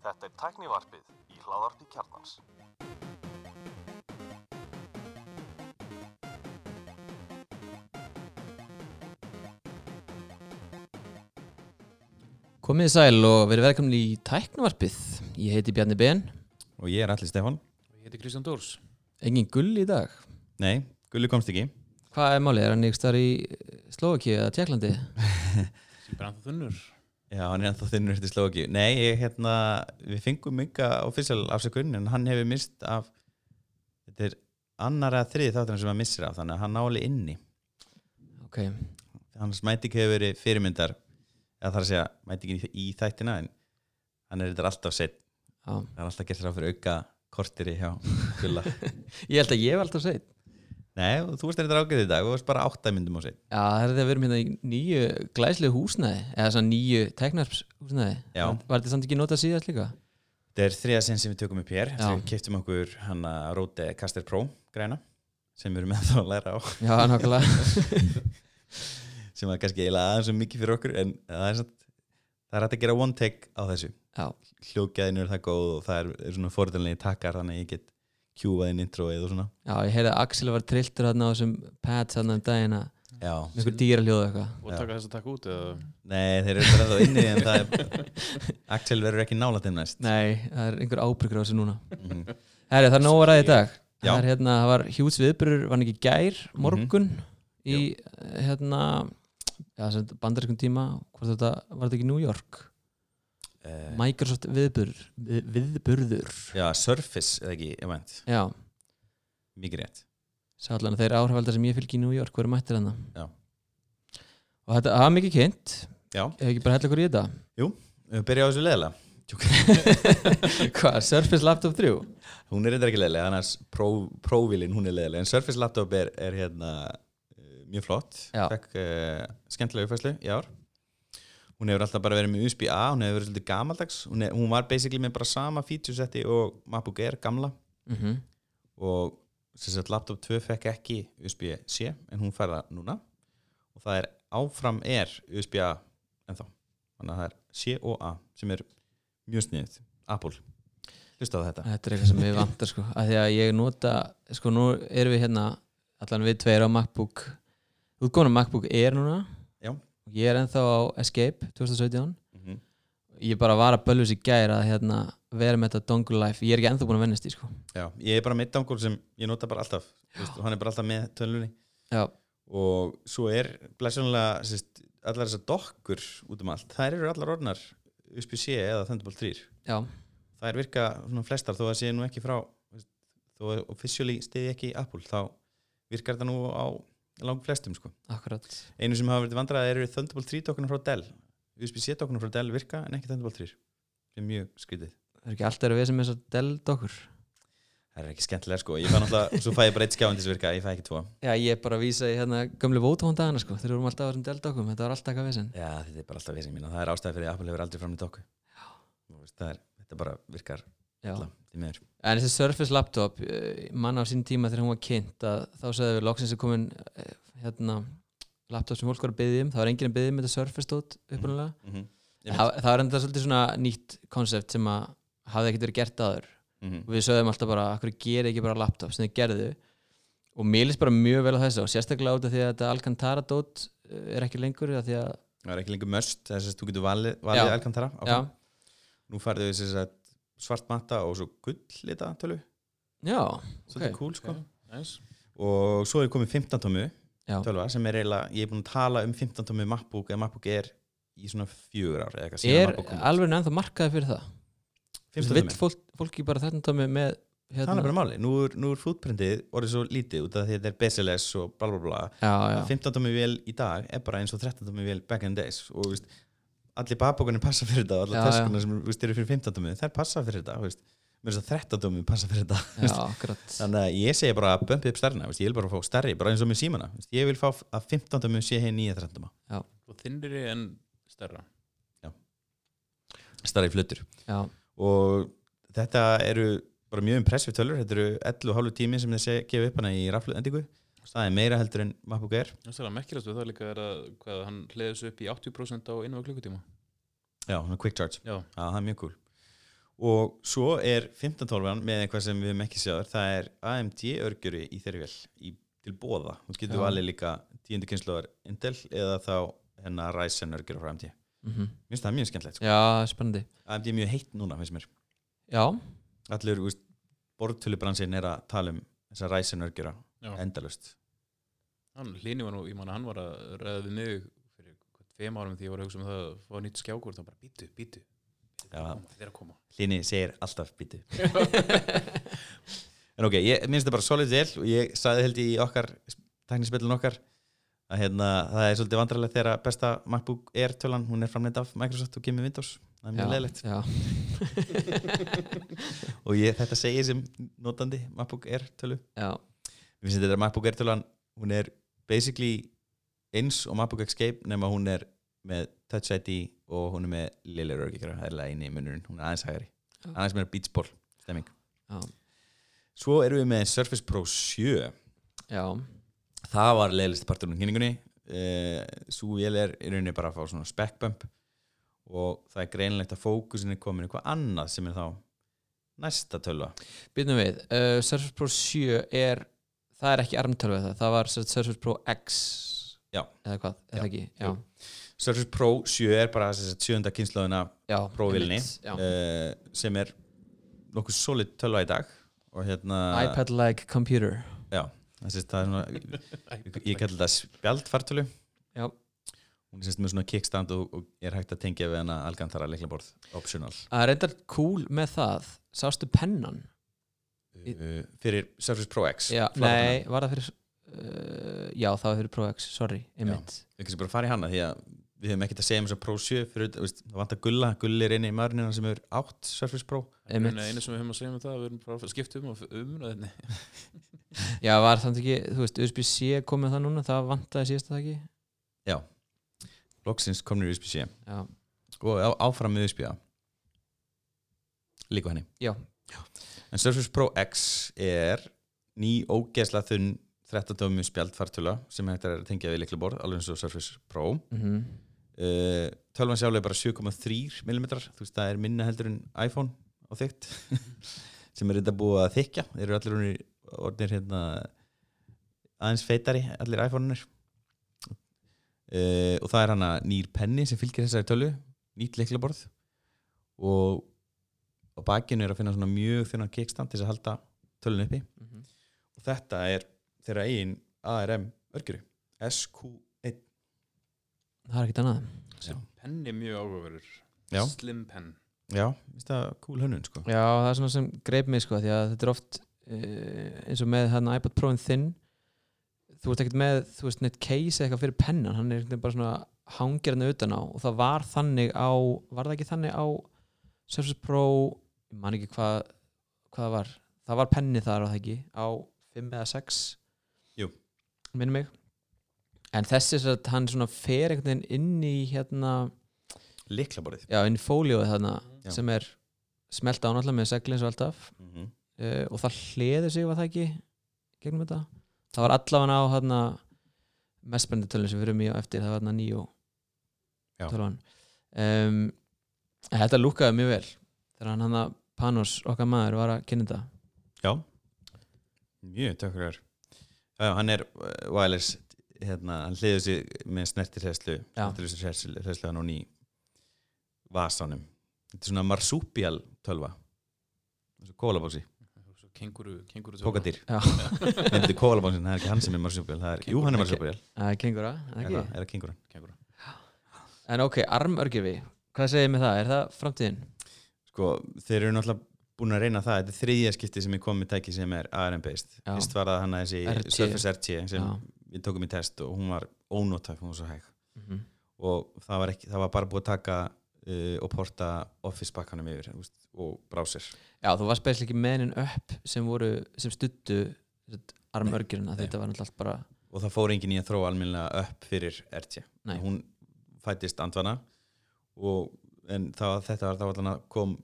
Þetta er tæknivarpið í hláðarpi kjarnans. Komið sæl og verið velkomin í tæknavarpið. Ég heiti Bjarni Ben, Og ég er allir Stefán Ég heiti Kristján Dórs engin gull í dag. Nei, Gulli komst ekki Hvað er málið? Er hann ykkur starf í Slovaki eða Tjekklandi? sem bara ennþá þunnur Já, hann er ennþá þinnur eftir slóki Nei, ég, hérna, við fengum ynga official afsökun en hann hefur mist af þetta er annar eða þriði þáttur sem hann missir af þannig að hann náli inni. Ok, hans mæting hefur verið fyrirmyndar eða þarf að segja mætingin í, í þættina en hann er þetta alltaf sett já. það er alltaf gert sér á fyrir auka kortiri hjá Gulla. Ég held að ég hef alltaf seitt. Nei, þú varst þetta ágæðið í dag og varst bara átta myndum á sett Já, það er þetta að við erum hérna í nýju glæslegu húsnæði, eða svona nýju teknarps húsnæði. Já. Var, þetta samt ekki notað síðast líka? Þetta er þriða sinn sem við tökum upp hér við keftum okkur hann að Rode Caster Pro græna sem við erum með þá að læra á Já, nákvæmlega. sem var kannski eiginlega aðeins og mikið fyrir okkur en það er, satt, það er hægt að gera one take á þessu Já, hljókjæðinu er það góð og það er, er svona fordælinni takkar þannig að ég get kjúvað inn introið og svona já, ég heyrði að Axel var trilltur þarna á þessum pads þarna um daginn að Já, með einhver dýra hljóðu eitthvað. og taka þess að taka út eða nei þeir eru bara þá inni en það er Axel verður ekki nála til næst Nei, það er einhver ábyrgur á þessu núna. Mhm. Herri, það er nóg að ræða í dag. Já. Það, er, hérna, það var hjúts viðbyrur, var hann ekki gær, morgun í Jú. hérna, já, bandarískum tíma, hvort þetta var þetta ekki New York? Eh, Microsoft viðburður, við, viðburður. Já, Surface eða ekki, ég meint, Já, mikið rétt. Sá allan að þeir áhrifaldar sem ég fylgi í New York, hverju mættir hann Já. Og þetta það var mikið kynnt, Já, hefur ekki bara hella ykkur í þetta? við byrja á þessu leðilega Hvað, Surface Laptop 3? Hún er eitthvað ekki leðilega, annars Pro- Pro-vilin hún er leðilega, en Surface Laptop er, er hérna uh, mjög flott. Já. fekk uh, skemmtilega uppfæslu í ár hún hefur alltaf bara verið með USB-A hún hefur verið svolítið gamaldags. Hún, er, hún var basically með bara sama featuresetti og MacBook Air gamla. Mm og sem sagt laptop 2 fekk ekki USB-C en hún fær það núna. Og það er áfram er USB-A ennþá, þannig að það er C og A sem er mjög sniðið Apple, hlusta á þetta. Þetta er eitthvað sem við vantar sko. Að Því að ég nota, sko nú erum við hérna allan við tveir á MacBook. Útgóna MacBook Air núna. og ég er ennþá á Escape 2017 mm -hmm. ég bara var að bölvus í gær að hérna, vera með þetta dongle life, ég er ekki ennþá búin að vennast í sko. Já, ég er bara með dangól sem ég nota bara alltaf. Veist, og hann er bara alltaf með tölunni Já, og svo er blæsjónulega allar þessar dokkur út um allt. Þær eru allar orðnar USB-C eða Thunderbolt 3 já, þær virka svona flestar þó að sé nú ekki frá veist, þó að officially stiði ekki Apple þá virkar þetta nú á lang flestum sko. akkurat. Einu sem hafa verið vandrað eru Thunderbolt 3 dokkurna frá Dell. USB-C dokkurna frá Dell virka en ekki Thunderbolt 3 sem er mjög skrítið. Það er ekki alltaf að við sem er svo Dell dokkur. Það er ekki skemmtilega sko. Ég fæ náttúrulega, svo fæ ég bara eitt skjáðan til þess að virka ég fæ ekki tvo. Já, ég er bara að vísa í hérna gömlu Vodafone dagana sko. Þeir eru alltaf á þessum Dell dokkum, þetta var alltaf eitthvað vissin Já, þetta er bara alltaf vissin mín og það er ástæði fyrir að Apple hefur aldrei fram í dokku það er, Þetta bara virkar En þessi Surface laptop, eh, mann á sín tíma þegar hún var kynnt að þá sagði við loksins er komin eh, hérna, laptop sem fólk var að byggja um, það var enginn að byggja um þetta Surface stótt upprunalega. mm -hmm. Það, það var enda svolítið svona nýtt konsept sem að hafði ekkert verið gert aður mm og við sögðum alltaf bara, akkur gerir ekki bara laptop sem þið gerðu. Og mér líst bara mjög vel á þessu og sérstaklega út af því að þetta Alcantara dót eh, er ekki lengur að, Það er ekki lengur möst þess að þú getur valið, valið. Alcantara áfram. Nú færðu við þess að svart matta og svo gull lita tölu. Já, Svolítið Ok. cool sko. Nice. Og svo er komið 15 tómu já, tölva sem er eiginlega, ég er búin að tala um 15 tómu MacBook eða MacBook Air í svona fjögur ár eða eitthvað er alveg ennþá markaði fyrir það? 15 vill tómu. fólk, fólki bara þetta tómi með Það er bara máli, nú er, nú er footprintið orðið svo lítið út af því að þetta er BSLS og bla bla bla. Já, já, 15 tómi vél í dag er bara eins og 13 tómi vél back in days. Og veist, allir babbókunni passa fyrir þetta og Já, allar já. töskunar sem eru fyrir 15 tómi þær passa fyrir þetta mér finnst að 13 tómi passa fyrir þetta já, akkurat. Þannig að ég segi bara að bömpi upp stærna ég vil bara fá stærri, bara eins og með símana ég vil fá að 15 tómi sé hér nýja 13 tóma og þinnri en stærra. Stærri flutur já, og þetta eru bara mjög impressive tölur, þetta eru 11,5 tími sem þessi gefa upp hana í raflu er meira heldur en MacBook Air það er að merkilast við það líka er að hvað, hann hliðis upp í 80% á einu klukkutíma. Já, quick charge Já, Já, það er mjög cool. Og svo er 1512 með eitthvað sem við höfum ekki séður það er AMD örgjuri í þeirri vel í, til bóða, þú getur valið líka tíundu kynsluðar Intel eða þá hennar Ryzen örgjuri frá AMD mm finnst það mjög skemmtilegt sko. Já, spennandi. AMD er mjög heitt núna, finnst mér. Já, allir, úst, bortölubransin er að tala um þessa Ryzen örgjura. Endalust Hann, Hlini var nú, ég man að hann var að ræða við mig fyrir hvað, tveim árum því ég var að hugsa um það að fá nýtt skjákur þá bara er að koma. Hlini segir alltaf býtu en ok, ég minnst það bara solid vel og ég sagði held í okkar teknispillin okkar að hérna, það er svolítið vandrarlegt þegar að besta MacBook Air tölan, hún er framleitt af Microsoft og kemur Windows, það er mjög leðilegt Já, og ég, þetta segir sem notandi MacBook Air tölu. Já, finnst þetta MacBook Air tölan hún er basically eins og MacBook Escape nema hún er með Touch ID og hún er með Lille Rörgikra, það er eini munurinn, hún er aðeins hægari. Já. aðeins meira beatsból, stemming. Já, Svo erum við með Surface Pro 7 já. Það var leiðlisti partur um kynningunni. Uh, svo vél er í rauninni bara að fá svona spec bump og það er greinlegt að fókusin er komin í eitthvað annað sem er þá næsta tölva. Býtum við, uh, Surface Pro 7 er það er ekki armtölvu það, það var sem sagt Surface Pro X Já. eða hvað, eða ekki. Surface Pro 7 er bara sjönda kynslaðuna já. uh, sem er nokkuð solid tölva í dag og hérna iPad-like computer já, er svona ég, ég kalli það spjaldfartölu Já, hún er sérst með svona kickstand og, og er hægt að tengja við hana algantara leiklaborð optional það er reyndar cool með það Sástu pennan? Uh, fyrir Surface Pro X Já, nei, var það fyrir uh, Já, það var fyrir Pro X, sorry, einmitt. Við kannski bara fara í hana því að við höfum ekkert að segja um þess að Pro 7 fyrir, veist, það vantar gulla, gulli er eini í maðurinn sem er átt Surface Pro. Einu sem við höfum að segja um það við erum bara að skipta um og umræðinni Já, var það ekki, þú veist, USB-C komið það núna, það vantaði síðast það ekki já, loksins komnir USB-C Já, og á, áfram með USB-A líka henni. Já, en Surface Pro X er ný ógeðsla þunn 13 dömum spjaldfartöla sem hægt er að tengja við leiklaborð alveg eins og Surface Pro. Mhm. Uh, tölvan sjálf er bara 7,3 mm þú veist það er minna heldur en iPhone á þygt sem er þetta búið að þykja þeir eru allir orðnir, orðnir hérna, aðeins feitari allir iPhone-unir uh, og það er hana nýr penni sem fylgir þessari tölu nýtt leiklaborð og á bakinu er að finna svona mjög þunna kickstand til þess að halda tölun uppi. Mhm. og þetta er þeirra eigin ARM örgjöru SQ1 Það er ekkert annað. Já. Penni mjög áhugaverður. Já. Slim pen Já, finnst það cool hönnun sko. Já, það er svona sem greip mig sko því að þetta er oft uh, eins og með hann iPad Pro-in þinn. Þú ert ekkert með, þú veist, neitt case eða eitthvað fyrir pennan, hann er bara svona hangir hann utan á. Og það var þannig á var það ekki þannig á Surface Pro, ég man ekki hvað hvað það var, það var penni þar var það ekki, á 5 eða 6 Jú. minnum mig. En þessi er að hann svona fer einhvern veginn inn í hérna Liklaborðið já, inn í fólíóið þarna Já. sem er smelt á náttúrulega með segli eins og alltaf mm -hmm. uh, og það hliður sig var það ekki gegnum þetta? Það var allavega á hérna mestbrendi tölun sem við erum í á eftir það var hérna tölun um, þetta lúkaði mjög vel. Þegar hann hann að Panos okkar maður var að kynna þetta Já Mjög tökur Já, hann er uh, wireless hérna, hann hliður sig með snertirhæslu snertirhæslu hann og ný vasanum Þetta er svona marsúpial tölva kólabóksi, Kenguru, kenguru. Nei, þetta er kólabóksin, það er ekki hann sem er marsúpial það er, jú, hann er marsúpial það er kengura, er er ekki? það Kenguru en ok, armörgjöfi hvað segir með það, er það framtíðin? Sko, þeir eru náttúrulega búin að reyna það þetta er þriðja skipti sem ég kom með tæki sem er ARM based fyrst var það hann að þessi. Surface RT sem Já. við tókum í test og hún var ónótæk, hún var svo hæg Mm og það var, ekki, það var bara búið að taka uh, og porta Office bakkanum yfir veist, og browser Já, þú varst beðslega ekki menin upp sem voru, sem stuttu armörgjurina, Nei. þetta var náttúrulega bara og það fór engin í að þróa almennilega upp fyrir RT Nei. hún fættist andvana og en það, þetta var þá allan að kom,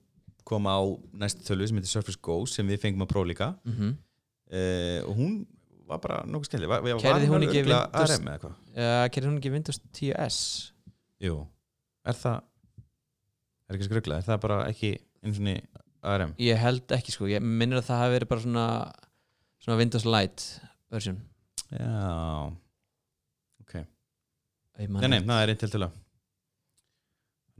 koma á næstu tölu sem heitir Surface Go sem við fengum að prófa líka. Mm -hmm. uh, og hún var bara nokkuð var Keyrði hún ekki Windows- uh, Kerið hún ekki Windows 10S? Jú, er það er ekki skrugla, er það bara ekki eins og niður ARM ég held ekki sko, ég minnir að það hafi verið bara svona svona Windows Lite version. Já, man nei, nei, það er Intel tölu þannig að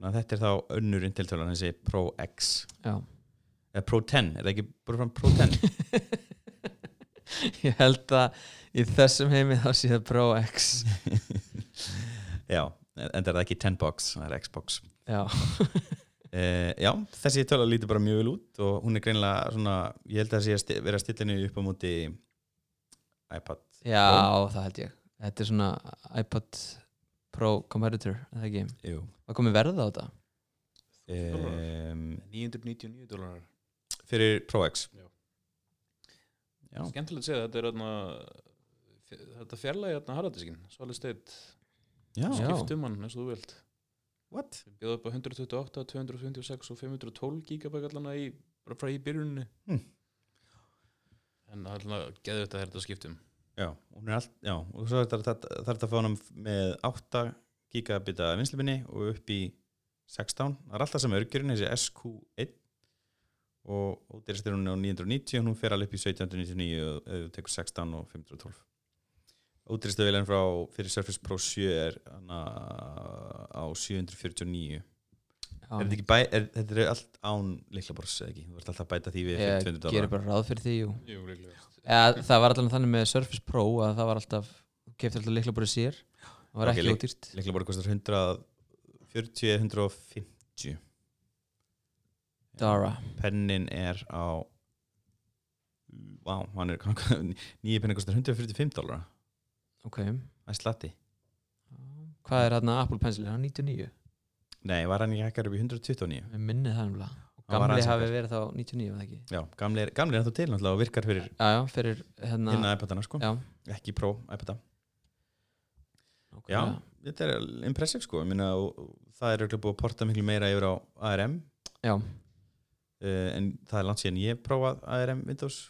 þetta er þá önnur Intel tölu þessi Pro X. Eða Pro 10, er það ekki bara fram Pro 10 ég held að í þessum heimi þá sé það Pro X. Já, en það er ekki 10 box það er Xbox. Já, Uh, já, þessi tölu lítur bara mjög vel út og hún er greinlega svona, ég held að það sé að vera henni upp á móti iPad já það held ég. Þetta er svona iPod Pro competitor, er það ekki Jú. hvað komið verð á þetta? Um, 999 dólarar fyrir Pro X Já. Já. skemmtilegt að segja þetta er þarna þetta fjarlægi hérna harðardiskin solid state skiptum hann eins og þú vilt What? við bjóðum upp á 128, 256 og 512 gigabæk allana í, bara frá í byrjunni Hmm. en það er alltaf geðu þetta þetta skiptum Já, allt, já, og svo þarf þetta að fá hann með 8 gigabita vinslubinni og upp í 16, það er alltaf sem örgjurinn þessi SQ1 og ódýrst er hún á 990 og hún fer alveg upp í 1799 og tekur 16 og 512 ódýrstu velin frá fyrir Surface Pro 7 er á 749 Já. Er þetta bæ, er, þetta er allt án liklabors eða ekki, þú ert alltaf að bæta því við ég 200 gerir dólar bara ráð fyrir því jú. Jú, ja, það var alltaf þannig með Surface Pro að það var alltaf kefti alltaf líkla bara sér. Það var Ok, ekki ódýrt. liklabor kostar 140 150 Dara. Pennin er á Vá, hann er nýja pennin kostar 145 dólar ok, Það er slatti. Hvað er hérna Apple Pencil, er hann 99? Nei, var hann ekki hækkar upp í 129 Ég minni það var gamli hafi verið þá 99 var það ekki? Já, gamli er, gamli er það til náttúrulega og virkar fyrir já, já, fyrir hérna hinna iPadana sko. Já, Ekki Pro iPada. Já, nákvæmlega. þetta er impressive sko. Ég minna, og, og það er auðvitað búið að porta miklu meira yfir á ARM já, uh, en það er langt síðan ég prófað ARM Windows.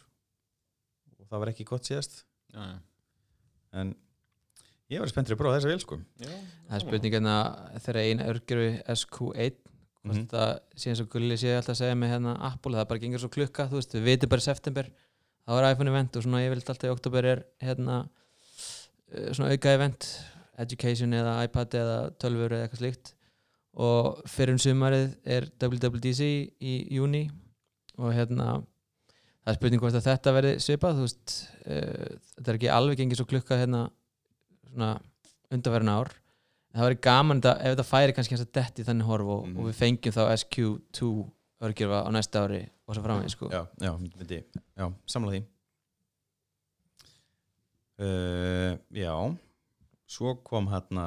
Og það var ekki gott síðast. Já, já. en ég var spenntur að prófa þessa vel sko. Já, það er spurning hérna þegar eina örgjöru SQ1 hvort Mhm. það sé eins og Gulli sé alltaf að segja með hérna Apple, það bara gengur svo klukka þú veist, við vitum bara september þá er iPhone event og svona ég vil alltaf í oktober er hérna eh, svona auka event education eða iPad eða tölfur eða eitthvað slíkt. Og fyrir um sumarið er WWDC í júni og hérna það er spurning hvort að þetta verði svipað þú veist, uh, þetta er ekki alveg gengið svo klukka hérna svona undanverðin ár. En það væri gaman þetta, ef þetta færi kannski hans að detti þannig horf og, Mhm. og við fengjum þá SQ2 örgjörfa á næsta ári og svo framvegis sko. já, já, myndi, já, samla því. Uh, já svo kom hérna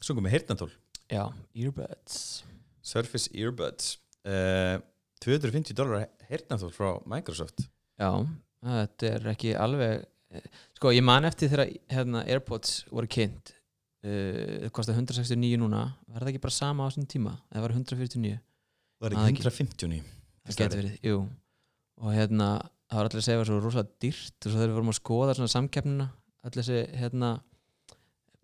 svo kom með heyrnatól já, earbuds. Surface Earbuds. Uh, 250 dólar heyrnatól frá Microsoft. Já, þetta er ekki alveg sko ég man eftir þegar hérna, Airpods voru kynnt uh, það kostar 169 núna var það ekki bara sama á þessum tíma? Eða var 149 var Ah, ekki? ekki. 159 það getur verið, jú. Og hérna, það var allir að segja að það var svo rosalega dýrt og svo þegar við vorum að skoða svona samkeppnina allir þessi, hérna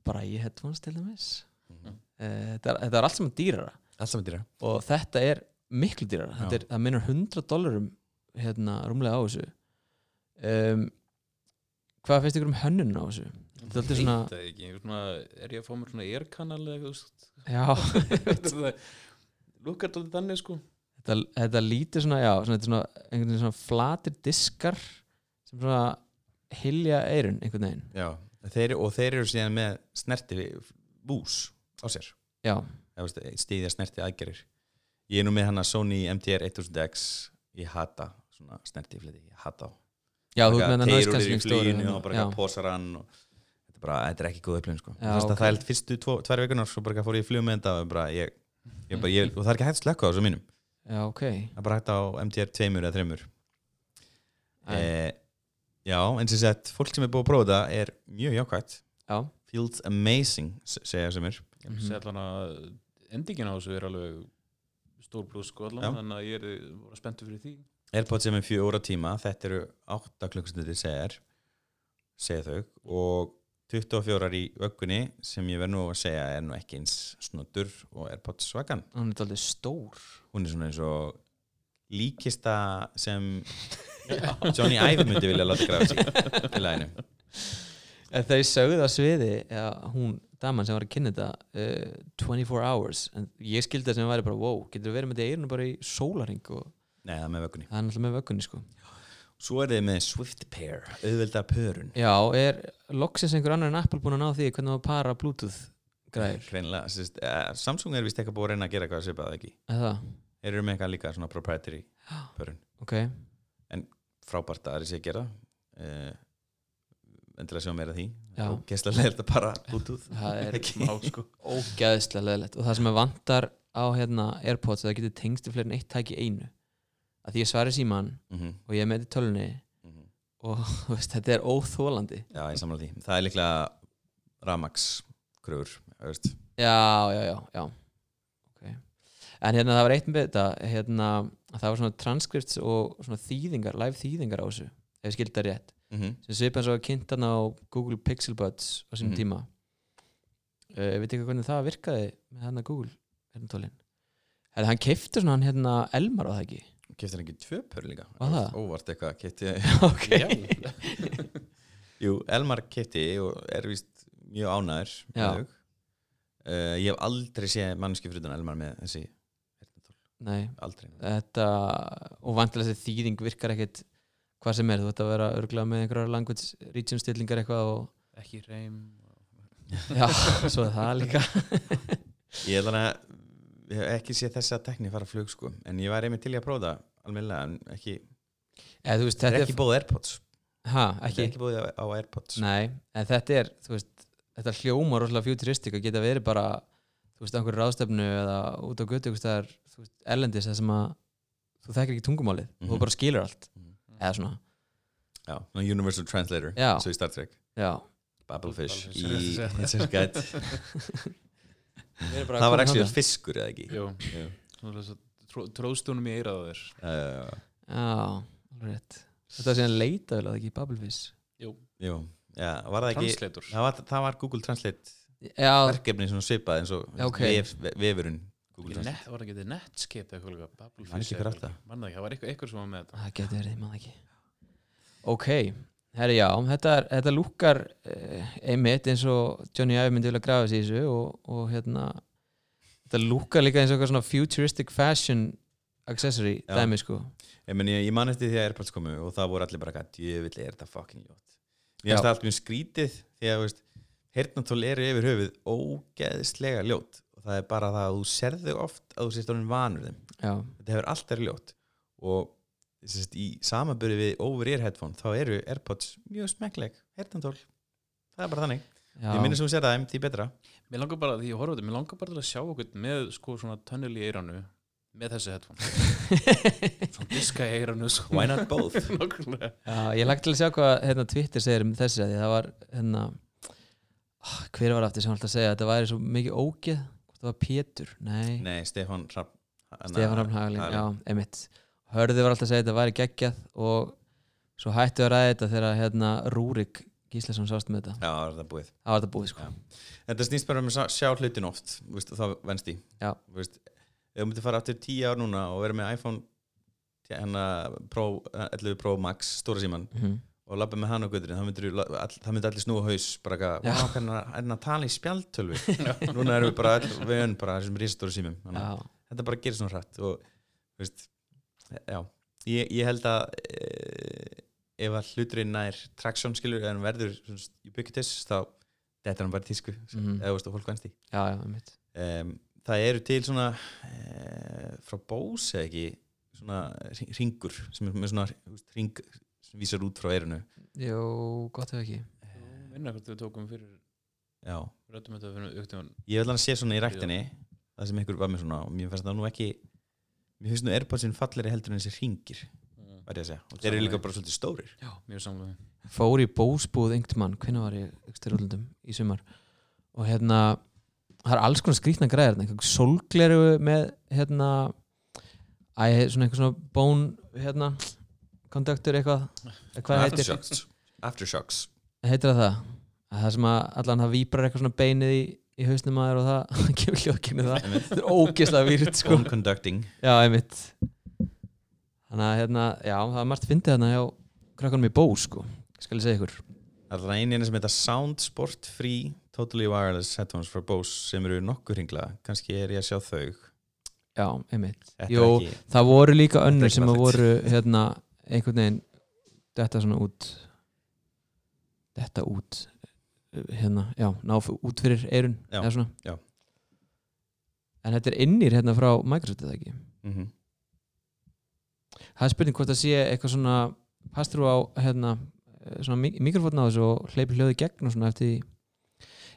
bara í headphones til dæmis. Mhm. uh, þetta, þetta er allt saman dýrara. Allt saman dýra og þetta er miklu dýrara. Þetta er, það minnur 100 dólarum hérna rúmlega á þessu. Um, hvað finnst ykkur um hönnun á þessu? Þetta er alltaf svona- Veit það ekki, svona, er ég að fá mér svona airkanal eða eitthvað þú veist? Já, Þetta er það- lukkar þetta þannig sko. Þetta, þetta lítur svona, já, svona, þetta er svona, einhvern veginn svona flatir diskar sem svona hilja eirun einhvern veginn. Já, þeir, og þeir eru síðan með snerti bús á sér. Já, stíðja snerti aðgerir ég er nú með hana Sony MTR 1000X ég hata svona snerti fleti, ég hata á já, þú teyrur þennan í noise fluginu cancelling og bara já, eitthvað posar hann og þetta, er bara, þetta er ekki góð upplifin sko. Já, það ok. okay. held fyrstu tvo, tvær vikunar svo bara fór ég í flug með þetta og, bara, ég, ég, bara, ég, og það er ekki hægt að slökka á þessu mínum. Já, ok. Það er bara hægt á MTR 2 eða 3 Æ, eh, já, eins og sett fólk sem er búið að prófa þetta er mjög jákvægt já, feels amazing, segja sem er. Ég sé allan að endingin á þessu er alveg stór pluss sko allan. Þannig að ég er bara spenntur fyrir því Airpods sem er fjóra tíma þetta eru 8 klukkustundir segjar segja þau. Og 24 í vöggunni sem ég verð nú að segja er nú ekki eins snoddur og Airpods svagan hann er aldrei stór. Hún er svona eins og líkista sem Johnny Ive myndi vilja láta grafa sig í læginu En þau sögðu á sviði ja, hún, daman sem var að kynna þetta uh, 24 hours, en ég skildi það sem væri bara, wow, getur verið með þetta eirinu bara í sólaring og Nei, það er með vöggunni. Það er náttúrulega með vöggunni sko. Svo er þið með Swift Pair, auðvelda pörun. Já, er loksins einhver annar en Apple búin að ná því hvernig maður para Bluetooth græður, Greinilega, sérst, eh, Samsung er vist eitthvað búið að reyna að gera eitthvað svipað ekki? Eða það, Þeir eru með eitthvað líka svona proprietary pörun. Ok. Frábært að það er sér að gera uh, Endilega sjá meira af því. Já. Og gæsla leiðilegt að para Bluetooth það er Ekki. Má, sko. ógæðislega leðilegt og það sem er vantar á hérna Airpods að það getur tengst í fleiri en eitt tæki í einu að því ég svari síman mm og ég er með í tölunni og þú veist, þetta er óþólandi Já, ég samla því Það er líklega Ramax kröfur. Já, já, já, já. Okay. En hérna það var eitt með þetta hérna, að það var svona transkripts og svona þýðingar, live þýðingar á þessu ef ég skildi það rétt mm -hmm. sem svipa eins og kynnt hann á Google Pixel Buds á sínum Mhm. tíma uh, Veit ekki hvernig það virkaði með hann að Google hérna tólin Hefði hann keiftur svona hann hérna Elmar á það ekki Keftir ekki tvö pör líka? Var það? Óvart eitthvað kefti Ok. Já. Jú, Elmar kefti og er vist mjög ánæður uh, Ég hef aldrei séð mannski fyrir utan Elmar með þessi. Nei, Aldrei. Þetta og vantilega þessi þýðing virkar ekkit hvað sem er, þú ætti að vera örgulega með einhverjar language region stillingar eitthvað og ekki reym já, svo er það líka. Ég held að ég hef ekki séð þessa tekni fara flug sko. En ég var einmitt til að prófa það almennilega En ekki, eða þú veist, þetta þetta er ekki bóðið Airpods. Ha, Þetta ekki, er ekki bóðið á Airpods. Nei, en þetta er þú veist, þetta hljómar rosalega futuristik að geta verið bara, þú veist, á einhverju ráðstefnu eða út á götu veist, erlendis það sem að þú þekkir ekki tungumálið. Og þú Mhm. bara skilur allt, Mhm. eða svona. Já, Universal Translator. Svo í Star Trek. Babblefish. í Hitchhiker's Guide Það var ekki fiskur eða ekki? Jú, Jú. Svona þess að tró- tróðstunum í eirað á þér. Uh, já, rétt. Þetta var síðan leitað, eða ekki, Bubblefish Jú, Jú, já, var það ekki það var, það var Google Translate já, verkefni svona svipað eins og Já, ok. vef, vefurinn net, var það ekki Netscape eitthvað átti það. Var eitthvað, sem var með þetta. Það getur verið, maður ekki. Ok, herri já þetta, er, þetta lúkar eh, einmitt eins og Johnny Ive myndi vilja grafa sig í þessu og, og hérna þetta lúkar líka eins og eitthvað svona futuristic fashion accessory Já. dæmi sko. Ég, meni, ég man eftir því að Airpods komu og það voru allir bara hvað, djövill er þetta fucking ljótt? Mér finnst það allt mjög skrítið því að, heyrnatól eru yfir höfuð ógeðslega ljótt og það er bara það að þú serðu oft að þú sést orðin vanur þeim. Já, þetta hefur allt verið ljótt og sérst, í samanbyrði við over-ear headphone þá eru Airpods mjög smekkleg heyrnatól, það er bara þannig. Já, ég minnir sem þú sér það, því betra Mér langar bara, því ég horfa þetta, mér langar bara til að sjá okkur með sko svona tunnel í eiranu með þessi headphone Svona diska í eiranu sko. Why not both? Já, ég lagt til að sjá hvað hérna, Twitter segir um þessi að það var hérna ah, hver var aftur sem alltaf að segja? Að þetta væri svo mikið ógeð það var Pétur, nei. Nei, Stefán Rapp Stefán Rafn Hagalín, já, einmitt. Hörði var alltaf að segja að þetta væri geggjað og svo hættu að ræða þetta þegar hérna Rúrik Gíslason sást með þetta. Já, það er það búið. Það var þetta búið sko. Já. Þetta snýst bara um að sjá- hlutin oft veist, og það venst í veist, Ef þú myndir fara aftur tíu ár núna og vera með iPhone hérna, Pro, 11 Pro Max stóra síman Mhm. og labba með hann á götturinn það myndir, all, það myndir allir snúa haus bara Já. eitthvað, "Vá, hvernig er hann að tala í spjaldtölvi núna erum við bara all, við önn bara þessum risastóra símum þetta bara gerir svona hrætt og veist, já, ég, ég held að e, ef að hluturinn nær traksjón skilur en verður svona ubiquitous þá þetta er hann bara í tísku Mhm. eða veist, og fólk venst í já, já, einmitt. Um, það eru til svona e, frá Bose eða ekki svona hringur sem er með svona þú hring sem vísar út frá eirunu Jó, gott ef ekki. Minna hvort við tókum fyrir já, ég vil hann sé svona í ræktinni það sem ykkur var með svona og mér finnst það nú ekki mér finnst nú Airpodsin falleri heldur en þessi hringir var ég að segja, og þeir eru líka bara svolítið stórir. Já, mjög samlega Fór í bósbúð yngt mann, hvernig var ég útlundum í sumar. Og hérna það er alls konar skrýtna græðir einhver sólgleru með hérna æ, svona einhver svona bón hérna, konduktur eitthvað hvað heitir, Aftershocks. Aftershocks. Heitir það það? að það sem að allan það víbrar eitthvað svona beinið í, í hausnum að þér og það kemur hljóðkynni það. Þetta er ógeðslega výrt sko. Bone conducting. Já, einmitt þannig að hérna, já, það er margt fyndið hérna hjá krakkanum í bó sko. Skal ég segja ykkur? Það er einu sem heita Sound Sport Free Totally Wireless Headphones for Bose sem eru nokkur hringla, kannski er ég að sjá þau. Já, einmitt. Er ekki það voru líka er önnur sem að voru hérna, einhvern veginn þetta svona út þetta út hérna, já, ná út fyrir eirun Já, eða svona. já. en þetta er innir hérna frá Microsoft eða ekki? Mm það er spurning hvort það sé eitthvað svona pastur á hérna eh, mikrofótna á þessu og hleypi hljóði gegn og svona eftir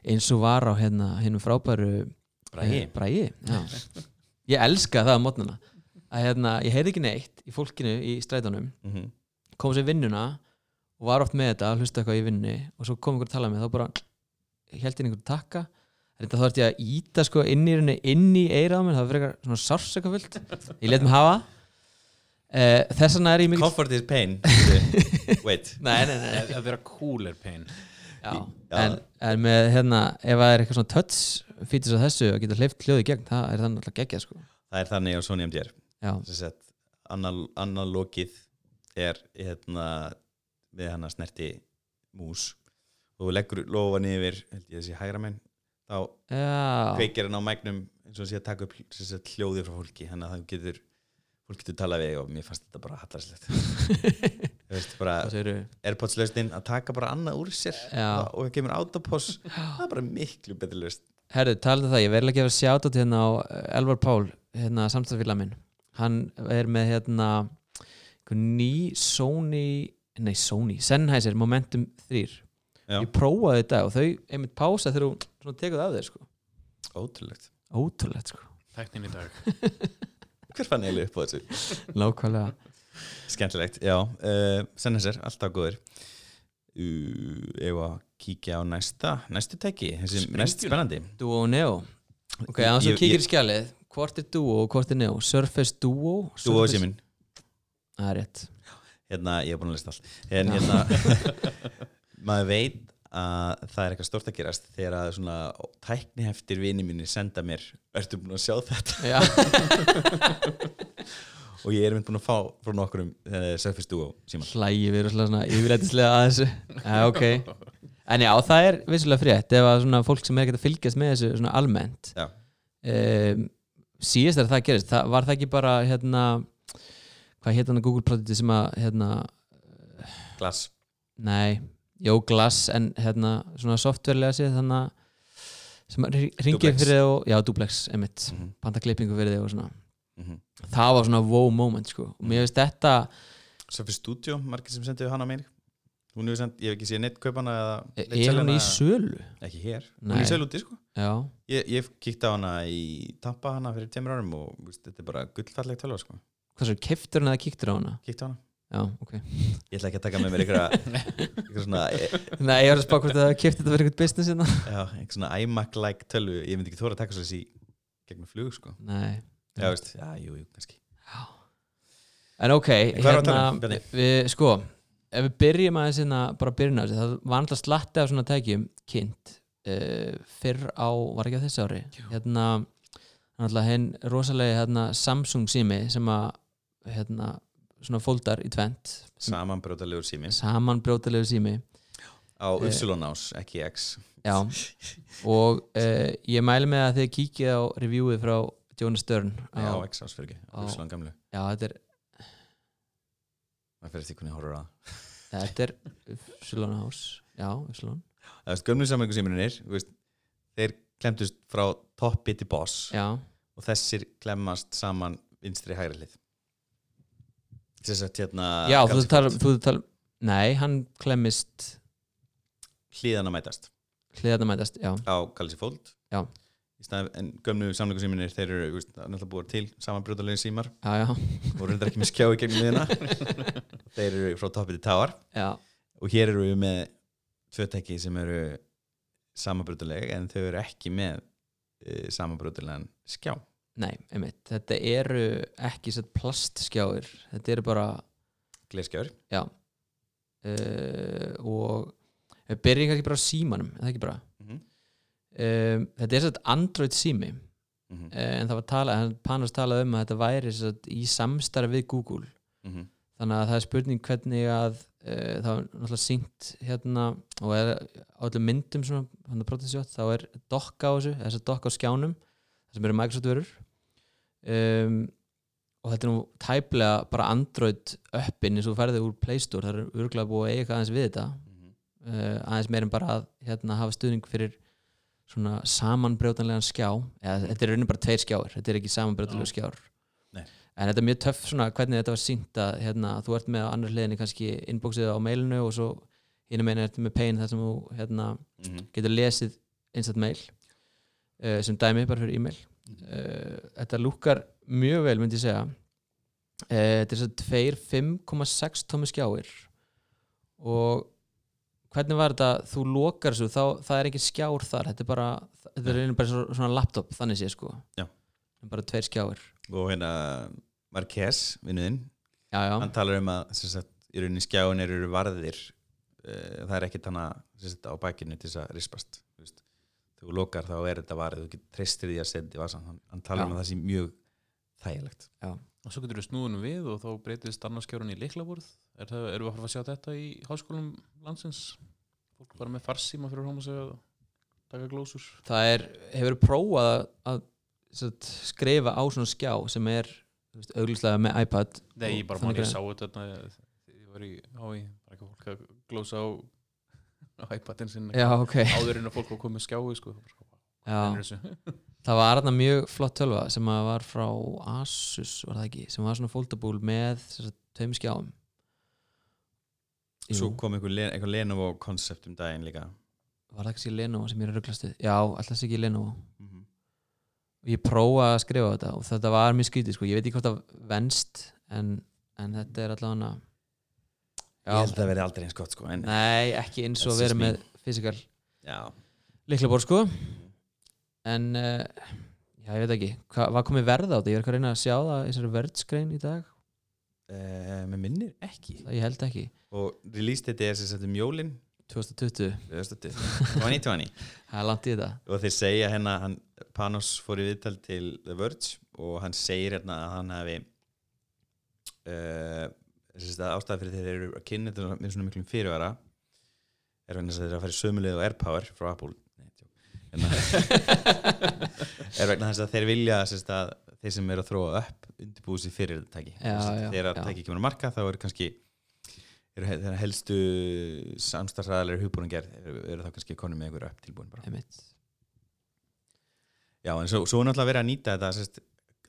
eins og var á hérna hinnum frábæru eh, Bragi, já. Ég elska það á mótnana að hérna, ég heyrði ekki neitt í fólkinu í strætónum. Mm kom sér vinnuna og var oft með þetta, hlusta eitthvað í vinnu og svo kom einhver að tala með þá bara held inn einhver takka. Þetta ætti ég að íta sko inn í inn í eirað á mér, það var frekar svona sárs eitthvað fullt ég let mig hafa uh, þess vegna er ég mikið Comfort is pain Wait. Nei, nei, nei, að vera cooler pain. Já. Já. En, en með hérna ef það er eitthvað svona touch fítis á þessu að geta hleyft hljóði í gegn, það er þannig alltaf geggjað sko. Það er þannig á Sony MDR sagt, anal, analógið er hérna við hann að snerti mús. Og þú leggur lofan yfir held ég þessi hægra menn þá kveikir hann á mægnum eins og sé að taka upp sem sagt, hljóði frá fólki. Þannig að það getur fólk getur talað við og mér fannst þetta bara hallarslegt þú veist bara það segir Airpods lausnin að taka bara annað úr sér Já. og það kemur autopos það er bara miklu betri lausn. Herðu, talandi um það, ég verði að gefa sjátt hérna á eh, Elvar Pál, hérna samstæðfélag minn. Hann er með hérna ný Sony nei Sony, Sennheiser Momentum 3 Já. ég prófaði þetta og þau einmitt pása þegar þú það af þeir sko. Ótrúlegt. Ótrúlegt sko, tæknin í dag hver fann eiginlega upp á þessu? Nákvæmlega. Skemmtilegt, já. Uh, Sennheiser, alltaf góður. Uh, Ef að kíkja á næsta Næstu tæki, þessi mest spennandi. Duo og Neo. Ok, að svo Ég- kíkir í skjalið. Hvort er Duo og hvort er Neo? Surface Duo? Þú og Surface- síminn það er rétt. Hérna, ég hef búin að lista allt. En hérna Maður veit að það er eitthvað stort að gerast Þegar að svona tækniheftir vini mínir senda mér Ertu búin að sjá þetta? Og ég er mynd búin að fá frá nokkurum uh, Surface Duo hlægi við erum svona yfirleitislega að þessu. Ja, ok, en já, það er vissulega frétt ef að svona fólk sem er ekkert að fylgjast með þessu svona almennt. Um, síðast þegar það gerist það, var það ekki bara hérna hvað hétt hann að Google projekti sem að hérna, Glass. Nei, jó Glass en hérna svona softwarelega séð þannig að sem ringið fyrir þig og, já, duplex, emitt mm -hmm. panta klippingu fyrir þig og svona Mhm. það var svona wow moment sko og mér finnst þetta Surface Studio, margir sem sendu hana á mér Hún hefur sendt, ég hef ekki séð neitt kaupana eða er hún í hana- sölu? Ekki hér, hún Nei. er í sel úti sko Já, Ég, ég kíkti á hana í Tampa hana fyrir tveimur árum og veist, þetta er bara gullfalleg tölva sko. hvað svo, keftur hún eða kíktur á hana? Kíkti á hana. Já, ok. Ég ætla ekki að taka með mér einhverja svona, e, Nei, ég var að spá hvort það kefti þetta fyrir eitthvað business hérna. Já, einhver svona iMac-like tölvu. Ég myndi ekki þóra að taka svo þessi gegnum flug sko. Nei. Já, veist, já, jú, jú, kannski. En ok, um, hérna við, Sko, ef við byrjum aðeins hérna bara byrjun á þessu, það var alltaf slatti af svona tækjum kynnt uh, fyrr á, var ekki á þessu ári? Hérna, alltaf hinn rosalegi hérna, Samsung sími sem að hérna, svona fóldar í tvent Samanbrótalegur sími samanbrjótalegu sími á Upsilon-ás, ekki X. Já, og uh, ég mæli með að þið kíkið á reviewið frá Jonas Stern á á, X-ás fyrir ekki, á- Upsilon gamlu. Já, þetta er, Það fyrir því hvernig horfur að. þetta er Upsilon House Já, Upsilon Það veist, gömlu samanleikur síminir, veist, þeir klemtust frá toppi til boss Já, og þessir klemmast saman vinstri hægri hlið. Að hérna... Já þú Fold, þú talar Nei, hann klemmist Hliðana mætast. hliðarna mætast, já, á Já. Í stað, en gömnu samleiku síminir þeir eru veist, náttúrulega búið til samanbrjóðalegi símar. Já, já, og reyndar ekki með skjá í gegnum miðina þeir eru frá toppið til táar já. og hér eru við með tvö tekki sem eru samanbrjóðaleg en þau eru ekki með uh, samanbrjóðalegan skjá Nei, einmitt, þetta eru ekki sett plastskjáir. Þetta eru bara, glerskjár já. Uh, og við byrjum kannski bara á símanum er það ekki bara? Mhm. um, þetta er sett Android sími. Mhm. Eh, en það var talað, Panos talað um að þetta væri sagt, í samstarf við Google. Mhm. þannig að það er spurning hvernig að uh, það er náttúrulega syngt hérna og er á öllum myndum svona, hann er protensjótt, þá er dokka á þessu, þess að dokka á skjánum sem eru Microsoft vörur um, og þetta er nú tæplega bara Android uppin eins og þú ferði úr Play Store, það er örgulega búið að eiga aðeins við þetta Mhm. uh, aðeins meir en bara að hérna, hafa stuðning fyrir svona samanbrjótanlegan skjá eða þetta er raunin bara tveir skjáir þetta er ekki samanbrjótanlega skjár Nei. en þetta er mjög töff svona hvernig þetta var sínt að hérna, þú ert með á annar hliðinni kannski inboxið á mailinu og svo hinn meina ertu með pain þar sem þú hérna, Mhm. getur lesið instant mail uh, sem dæmi bara fyrir e-mail þetta lúkar mjög vel myndi ég segja. Uh, þetta er svo tveir 5,6 tómi skjáir. Og hvernig var þetta? Þú lokar þessu, þá, það er ekki skjár þar. Þetta er bara, þetta er bara svo- svona laptop þannig sé sko. Já. bara tveir skjáir. Og hérna Marquez, vinnuðinn hann talar um að sagt, í rauninni skjáin eru varðir. Uh, það er ekkit hana sagt, á bakinu til þess að rispast þú lokar þá er þetta varðið þú getur treystir því að setja í vasan hann, Já. um að það sé mjög þægilegt. Og svo getur við snúðunum við og þá breytist annarskjárun í liklaborð er það, erum við að fara að sjá þetta í háskólum landsins? Fólk bara með farsíma fyrir hóma sig að taka glósur. Það er, hefur prófað að, að sagt, skrifa á svona skjá sem er auglýslega með iPad nei, bara mann ég að- sá þetta ég var í hái ekki fólk að glósa á á iPadin sinni já, ok áður en að fólk var komið skjái sko. já. Hvernig er þessu? það var hérna mjög flott tölva sem að var frá Asus var það ekki, sem var svona foldable með sem sagt, tveim skjáum Jú, svo kom einhver, einhver Lenovo koncept um daginn líka var það ekki Lenovo sem ég er að rugglast við já, alltaf ekki Lenovo mm -hmm. og ég prófaði að skrifa þetta og þetta var mjög skrítið sko, ég veit ekki hvort það venst en, en þetta er allavega ég held að það verði aldrei eins gott sko, en, nei, ekki eins og That's just me. með fysikal já, liklaborð sko. En uh, já, ég veit ekki, Hva, hvað komið verð á þetta? Ég er ekki að reyna að sjá það í þessari verðskrein í dag. Uh, með minnir ekki. Það ég held ekki, og release þetta er sem sagt um jólin. 2020 2020 það er langt í þetta. Og þeir segja hérna hann, Panos fór í viðtal til The Verge og hann segir hérna að hann hafi uh, ástæða fyrir þeir eru að kynna þetta með svona miklum fyrirvara er vegna þess að þeir eru að fara í sömulegu og AirPower frá Apple. Hérna, er vegna þess að þeir vilja sérst, að þeir sem eru að þróa upp undirbúið sér fyrir þetta tæki. Þegar að tæki kemur að marka þá eru kannski eru helstu samstarfræðalegir hugbúin gerð eru, eru þá kannski konum með einhver upp tilbúin bara. Einmitt. Já, en svo, svo náttúrulega verið að nýta þetta sérst,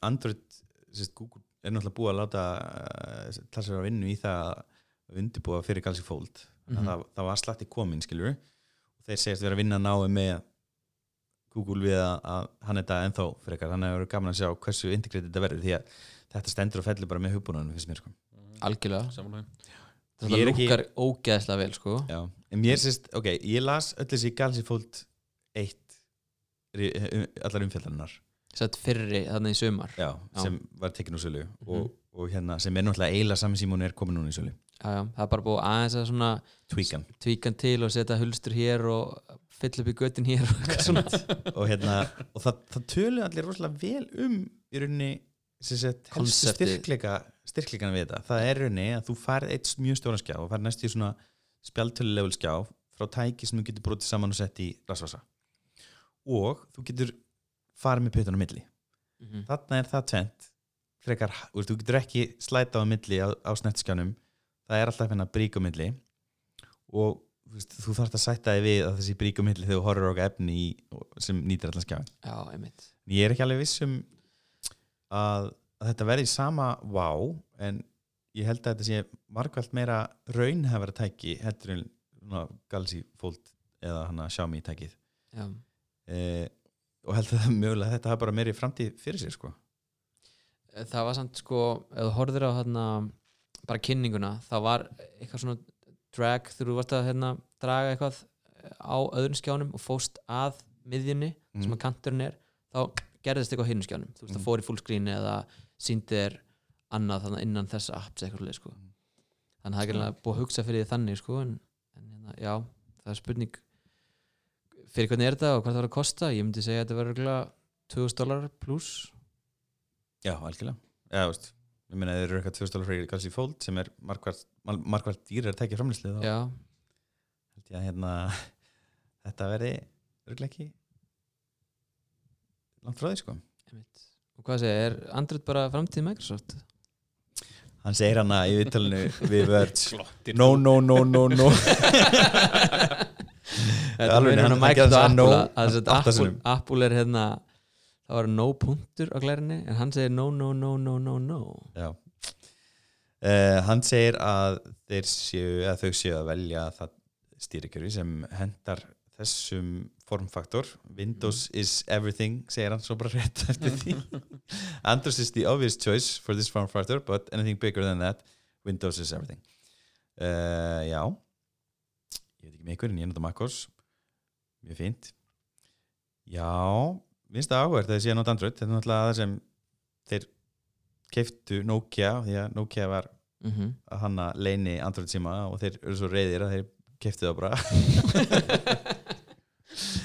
Android, sérst, Google er náttúrulega búið að láta uh, talsverða að vinnu í það að undirbúa fyrir Galaxy Fold. Mm Mhm. það, það var slatti komin, skilur og þeir segist vera að vinna náðu með Google við að, að hann þetta ennþá frekar, þannig að það eru gaman að sjá hversu integratið þetta verður, því að þetta stendur og fellur bara með hugbúnanum, finnst mér sko. algjörlega, Samanlega. það er ekki- lukkar ógeðslega vel sko. Já, en mér sérst, ok, ég las öll þessi Galaxy Fold 1 ri- um- allar umfjallarnar sett fyrri þannig í sumar. Já, sem var tekin úr sölu og, og hérna sem er náttúrulega eiginlega sami símón er komin núna í sölu. Já, já, það er bara búið aðeins að svona Tweakan tvíkan til og setja hulstur hér og fylla upp í göttin hér og eitthvað svona. Og hérna og það, það tölu allir rosalega vel um í rauninni sem sett helstu styrkleika styrkleikana við þetta, það er rauninni að þú færð eitt mjög stóran skjá og færð næst í svona spjaltölulevel skjá frá tæki sem þú getur brotið saman og sett í rasvasa og þú getur farið með puttan á milli. Mhm. þarna er það tvent frekar, veist, þú getur ekki slæta á milli á, á snettskjánum. Það er alltaf hérna brík á milli. Og veist, þú þarfst að sætta þig við að þessi brík á milli þegar þú horfir á okkar efni í, sem nýtir allan skjáin ég er ekki alveg viss um að, að þetta verði sama vá en ég held að þetta sé margvælt meira raunhefara tæki heldur en Galaxy Fold eða hana Xiaomi tækið. Já. Og held að það mögulega að þetta hafa bara meiri framtíð fyrir sér sko það var samt sko ef þú horfðir á hérna bara kynninguna, það var eitthvað svona drag þú varst að hérna draga eitthvað á öðrum skjánum og fóst að miðjunni sem Mhm. að kanturinn er, þá gerðist eitthvað á hinn skjánum, þú veist, Mhm. það fór í fullscreen eða síndi þér annað innan þessa apps eitthvað svoleiðis, sko. Mhm. þannig að það er ekki alveg búið að hugsa fyrir því þannig sko, en, en hérna, já, það er spurning fyrir hvernig er þetta og hvað það var að kosta? Ég myndi segja að þetta verður örugglega 2000 dólar pluss Já, algjörlega. Já, veist, ég meina þeir eru eitthvað 2000 dólar fyrir Galaxy Fold sem er markvært, markvært dýrar að tekja framlýslið já, held ég að hérna þetta verði örglega ekki langt frá því sko. Og hvað segja, er Android bara framtíð Microsoft? hann segir hana í viðtalinu við Verge. Glottir no no no no no Þetta Alveg, minnir hann- Apple að átta Apple. Apple er hérna það var no punktur á glærinni en hann segir no no no no no no. Já. Uh, Hann segir að séu að þau séu að velja það stýrikjöri sem hendar þessum formfaktor. Windows is everything segir hann svo bara rétt eftir því. Android is the obvious choice for this form factor but anything bigger than that Windows is everything. Uh, Já. Ég veit ekki með ykkur en ég nota MacOS mjög fínt. Já, minnst það áhverð ég sé að nota Android. Þetta er náttúrulega það sem þeir keiftu Nokia því að Nokia var mm að hanna leini Android síma og þeir eru svo reyðir að þeir keiftu það bara.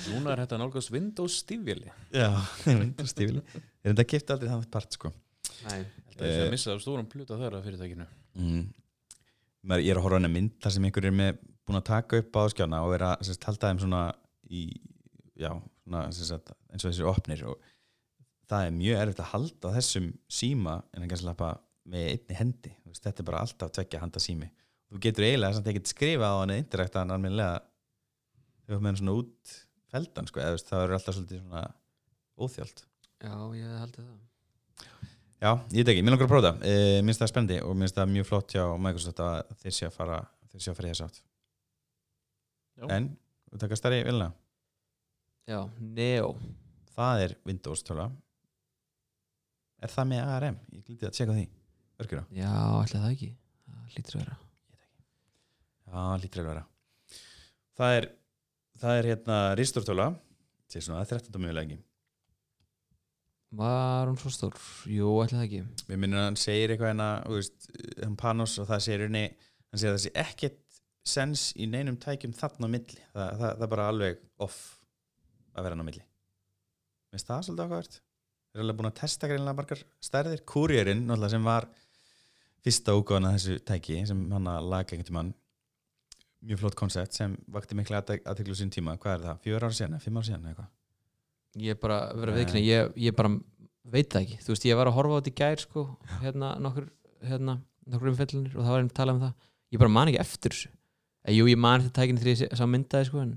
Núna er þetta nálgast Windows stífjöli Já, Windows stífili er þetta keiftu aldrei þannig part sko. Nei. Það er að missa af stóran pluta þar að fyrirtækinu. mm. Ég er að horfa á hana mynd þar sem einhver er með búin að taka upp áskjána og er að halda þeim svona í já, svona, sérst, eins og þessir opnir og það er mjög erfitt að halda þessum síma en að kannski lappa með einni hendi. Þú veist, þetta er bara alltaf tvekja handa sími. Þú getur eiginlega samt ekkert skrifað á hann eða indirekta hann almennilega þegar með hann svona út feldan sko, eða það eru alltaf svolítið svona óþjált. Já, ég held það. Já, ég veit ekki, mér langar að prófa það uh, minnst það spendi og minnst það mjög flott hjá Microsoft að þeir sé að fara þeir sé að fara í þess átt. En, við taka stærri vilna Já, Neo. Það er Windows töla Er það með ARM? Ég glítið að tjekka á því. Örgjur Já, ætla það ekki. Það hlýtur að vera. Já, lítur að vera. Það er, það er hérna Ristortöla Sér svona, er 13. mjögulega Var hún svo stór? Jú, það ekki. Mér minnir að hann segir eitthvað hérna þú hann Panos og það segir henni hann segir að það sé ekkert sens í neinum tækjum þarna á milli. Það, það, það er bara alveg off að vera hann á milli. Mér finnst það svolítið ákvæðart Þeir eru alveg búin að testa greinlega margar stærðir. Kúrierinn, náttúrulega sem var fyrsta úgóðan að þessu tæki sem hann að laga einhvern tímann. Mjög flott koncept sem vakti mikla aðteklu sín tíma, hvað er það, fjör ár síðan, fimm ár síðan eða eitthvað? Ég bara, vera Nei. viðkynni, ég, ég bara veit það ekki. Þú veist, ég var að horfa á þetta í gær sko hérna nokkur, hérna, nokkur umfellunir og það var einn tala um það. Ég bara man ekki eftir þessu Jú, ég man þetta tækinni þegar ég sá myndaði sko en,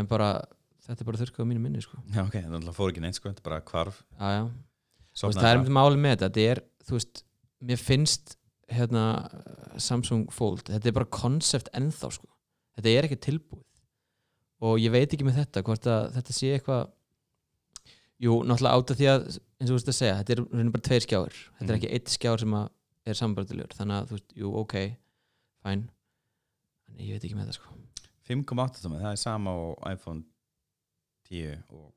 en bara, þetta er bara þurrkað á mínu minni sko. Já, ok, það fór ekki neitt sko, þetta er bara hvarf. Já, já. Veist, það er bara. myndið máli með þetta þetta er, þú veist, mér finnst hérna, Samsung Fold þetta er bara konsept ennþá sko. þetta er ekki tilbúið. Og ég veit ekki með þetta hvort að þetta sé eitthvað jú, náttúrulega átt af því að eins og þú veist að segja, þetta er raunin bara tveir skjáir. Þetta er Mhm. ekki eitt skjár sem er sambardilegur þannig að þú veist, jú, ok fæn, en ég veit ekki með þetta sko. 5,8 tómi, það er sama á iPhone 10 og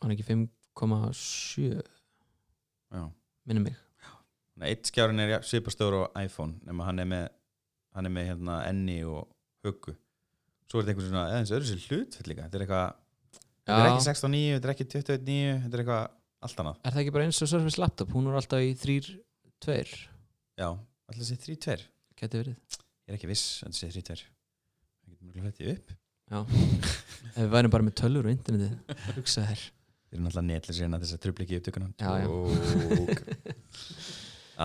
hann er ekki 5,7 já. minnum mig. Eitt skjárin er svipastór á iPhone nema hann er með, hann er með hérna, enni og huggu. Svo er þetta einhvern svona, eða eins og öðru sér líka. Þetta er eitthvað, þetta er ekki 16.9 þetta er ekki 21.9, þetta er eitthvað allt annað. Er það ekki bara eins og Surface Laptop? Hún er alltaf í 3-2 já, alltaf sé 3.2 Geti verið. Ég er ekki viss að þetta sé 3.2 það getur mjög hluti upp. Já. Ef við værum bara með tölur og internetið Hugsa þér. Þeir eru náttúrulega netlisirina þess að trubli ekki já. Tók.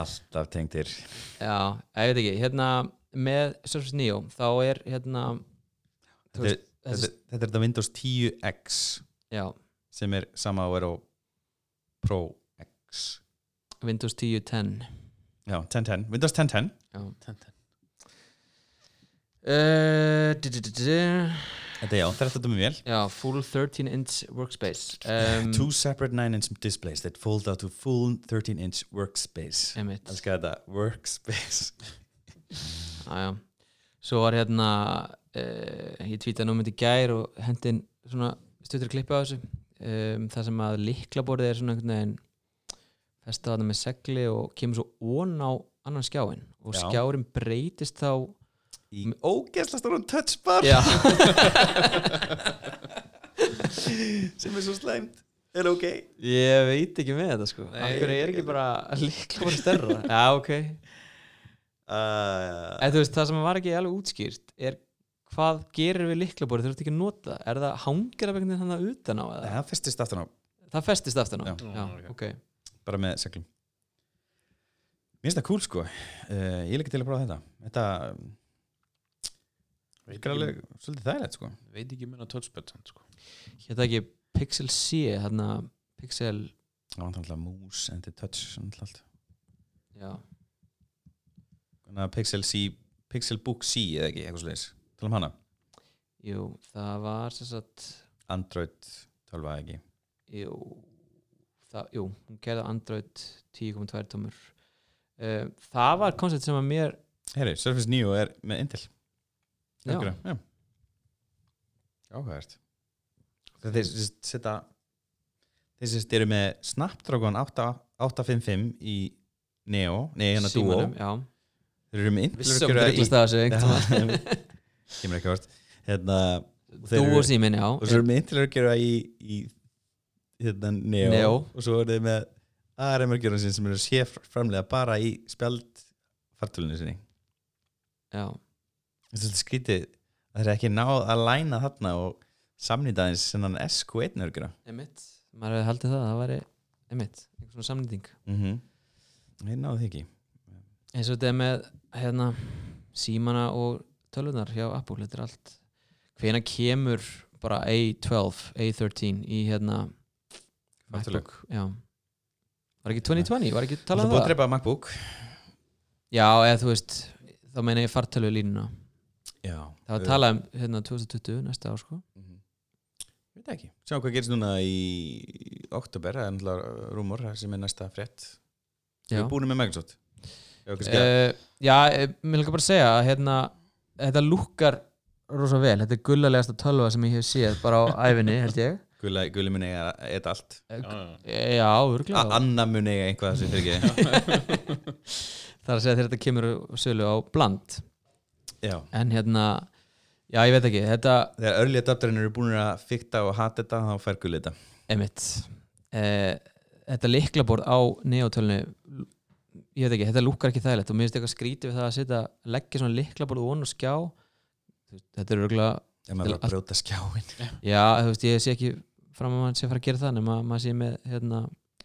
alltaf tengdir. Já, ég veit ekki Hérna með Surface Neo Þá er hérna þetta er, þetta, þetta er þetta Windows 10X Já, sem er sama og er á Pro X. Windows 10 10 já, 1010, Windows 1010 Já. Du- du- du. þetta er já, 13 um vel Já, full 13 inch workspace. Um, Two separate 9-inch displays that fold out to full 13-inch workspace. Einmitt. Elskar þetta, workspace. Já, já. Svo var hérna uh, ég tweetaði nú myndi gær og hendin svona stuttur klippi á þessu. Um, það sem að liklaborðið er svona einhvern veginn festað þarna með segli og kemur svo ón á annan skjáin og Já. skjárin breytist þá í ógeðsla stórum touchbar sem er svo slæmt. Er ok? Ég veit ekki með þetta sko. Af hverju er ekki bara líkla bara stærra? Já, ok. Uh, En þú veist, það sem var ekki alveg útskýrt er hvað gerir við líklaborið þú ert ekki að nota? Er það hangir af einhvern veginn hann utan á eða? það festist aftan á. Það festist aftan á? Já. Já, ok. Bara með seglum finnst það cool sko. Uh, ég ekki til að prófa þetta. Þetta er alveg svolítið þægilegt sko. Veit ekki minna touchpad sko. Hérna ekki Pixel C hérna Pixel það var alltaf mús en þetta er touch að Pixel C Pixel Book C eða ekki eitthvað svolítið tala um hana. Jú, það var sem sagt Android 12 eða ekki. Jú, það, jú hún gerði Android 10.2 tómur uh, Það var koncept sem að mér Herri, Surface Neo er með Intel. Já. Áhugavert. Þeir setja Þeir sem eru með Snapdragon 8, 855 í Neo, nei hérna Duo. Þeir eru með Intel. Kemur ekki vart hérna, þeir og símin, já. svo eru með Intel örgjörða í, í hérna Neo, Neo. og svo eru þeir með ARM örgjörðan sin sem eru séf framlega bara í spjald fartölunni sinni. Já, þetta er skrítið að þeir eru ekki náð að læna þarna og samnýta eins sennan SQ1 örgjörða emitt Maður hefði haldið það, það væri emitt einhver svona samnýting. Mm -hmm. þeir náðu því ekki. Eins og þetta er með hérna, símana og tölvunar hjá Apple, þetta er allt hvena kemur bara A12, A13 í hérna. MacBook? Já var ekki 2020, var ekki Það talað um búið að það? drepa MacBook? Já, eða þú veist þá meina ég fartölu línuna. Já það var talað um hérna 2020 næsta ár sko. Mm Veit ekki, sjá hvað gerist núna í oktober, það er náttúrulega rúmur sem er næsta frétt. Við Já, erum búin með Microsoft. Já, að uh, já eh, mér vil bara segja að hérna, þetta lukkar rosa vel, þetta er gullalegasta tölva sem ég hef séð bara á æfinni held ég Gulli, gulli mun eiga eitt allt. Eh, já, já. Já, örgulega Anna mun eiga einhvað sem fyrir ekki. Það er að segja þegar þetta kemur sölu á bland. Já. En hérna, já ég veit ekki þetta, Þegar early adapterinn eru búin að fykta og hata þetta þá fær gulli þetta. Emitt eh, þetta liklaborð á neotölunni ég veit ekki, þetta lukkar ekki þægilegt og mér finnst eitthvað skrítið við það að setja leggja svona liklaborð og og skjá. Þetta er örgulega Ef maður var að brjóta skjáin. Já, þú veist, ég sé ekki fram að maður sé fara að gera það að maður sé með hérna,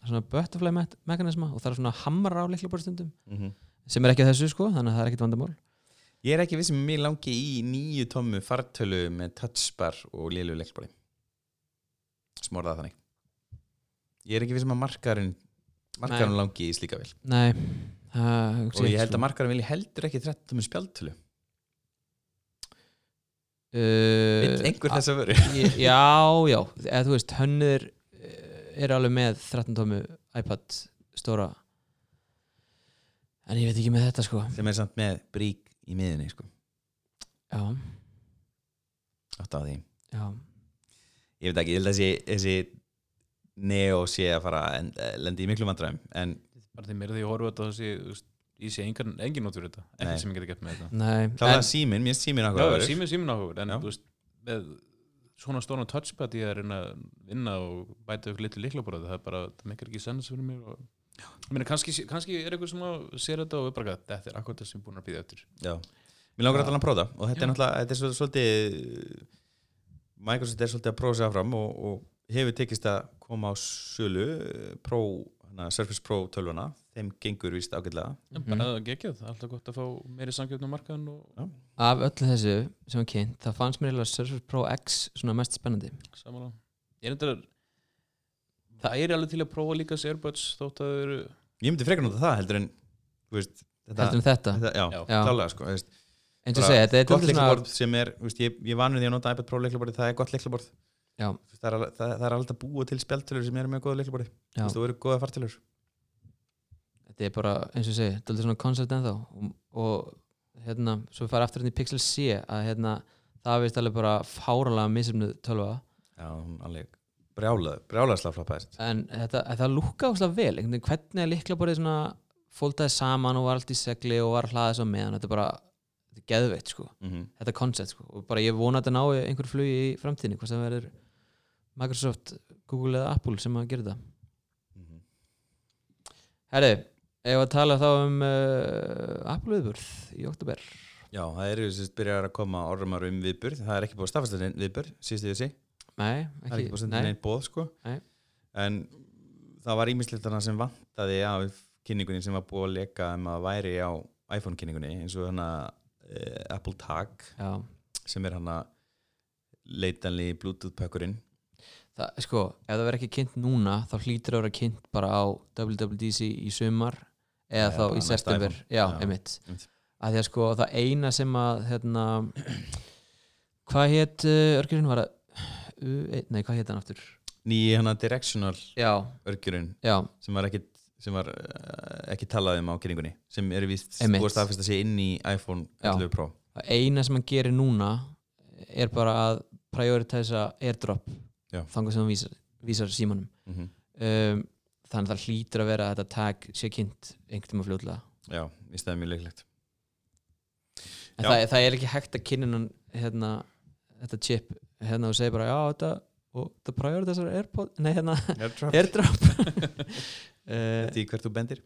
svona butterfly me- mekanisma og það er svona hamra á liklaborðstundum Mhm. sem er ekki þessu sko, þannig að það er ekkit vandamál. Ég er ekki vissum að mér langi í nýju tommu fartölu með touchbar og lélu leikbóri Smorða það þannig. Ég er ekki vissum að markarinn markarinn langi í slíka vel Nei það, og ég held að markarinn vilji heldur ekki 13 tommu spjaldtölu uh, einhver þess að veru Ég- Já, já, eða þú veist hönnur er alveg með 13 tómu iPad stóra. En ég veit ekki með þetta sko. Sem er samt með brík í miðinni sko. Já, átt á því. Já, ég veit ekki, ég held að þessi, þessi Neo sé að fara en, lendi í miklu vandræðum en bara því meira því ég horfa á þetta þá ég sé engin, engin nótur þetta Nei. ekkert sem ég geti gert með þetta nei kláða en, síminn, mér finnst síminn Já, áhugaverður. síminn síminn áhugur en þú veist, með svona stóna touchpad ég er að reyna að vinna og bæta ykkur litlu líklaborð það er bara, það meikar ekki sens fyrir mér og ég meina, kannski, kannski er eitthvað sem að sér þetta og er bara, þetta er akkurat það sem ég er búin að býða eftir Já, mér langar alltaf að prófa það og þetta Já. er náttúrulega, þetta er svol- svolítið Microsoft er svolítið að prófa sig áfram og, og hefur tekist að koma á sölu eh, Pro, hana, Surface Pro 12 þeim gengur víst ágætlega. En bara það geggjað, alltaf gott að fá meiri samgjöfn á markaðan og af öllu þessu sem var kynnt, það fannst mér eiginlega Surface Pro X svona mest spennandi. Samanlega ég er endur það er alveg til að prófa líka Airbuds þótt að þau eru Ég myndi frekar nota það heldur en þú veist, þetta, heldur en þetta? þetta já, Já. Klálega sko, þú veist, eins og bara segja, þetta er gott dálítið svona sem er, þú veist, ég, ég vanur því að nota iPad Pro leiklaborði, það er gott leiklaborð Já. Þú veist, það er, það, það er alltaf að búa til spjaldtölur sem eru með góða leiklaborði þú veist, þú eru góða fartölur þetta er bara, eins og segja, dálítið svona koncept ennþá. Og, og hérna, svo við fara aftur hérna í Pixel C að hérna, það er vist alveg bara fáralega misumnuð tölva. Já, alveg brjálað, brjálaðslega floppaðist en þetta, það lúkka áslega vel. Einhvern veginn, hvernig að líkla bara svona fóltaði saman og var allt í segli og var hlaðið svo meðan? Þetta er bara, þetta þetta er geðveitt sko. Mm þetta koncept sko. Og bara ég vona að þetta nái einhver flugi í framtíðinni hvað sem verður Microsoft, Google eða Apple sem að gera þetta. Mhm. Herri, ef að tala þá um uh, Apple viðburð í oktober Já, það eru sérst byrjar að koma orðumar um viðburð. Það er ekki búið að staðfesta neinn viðburð síðustu við sig, Nei, það er ekki búið að senda nei, neinn bóð sko. Nei. en það var ímislegt þarna sem vantaði af kynningunni sem var búið að leka um að væri á iPhone kynningunni eins og hana uh, Apple Tag Já, sem er hana leitanli Bluetooth pökkurinn. Það, sko, ef það verður ekki kynnt núna þá hlýtur að vera kynnt bara á WWDC í sumar eða Já, þá í september. Já, einmitt. að því að sko það eina sem að hérna hvað hétt uh, örgjurinn var að uh, nei, hvað hétt hann aftur? Nýji hana Directional Já, örgjurinn sem var ekki sem var uh, ekki talað um á kynningunni sem er Einmitt. búið að sig inn í iPhone Já. 11 Pro. Eina sem hann gerir núna er bara að prioritæsa airdrop þangar sem hann vísar, vísar símanum mm -hmm. um, þannig að það hlýtur að vera að þetta tag sé kynnt einhvern tíma fljóðlega Já, í staðið mjög leiklegt en það, það er ekki hægt að kynna hérna, þetta chip. Hérna og segja bara já þetta og það prioritæsar airpod nei hérna Airdrop. Airdrop. Uh, Þetta í hvert þú bendir.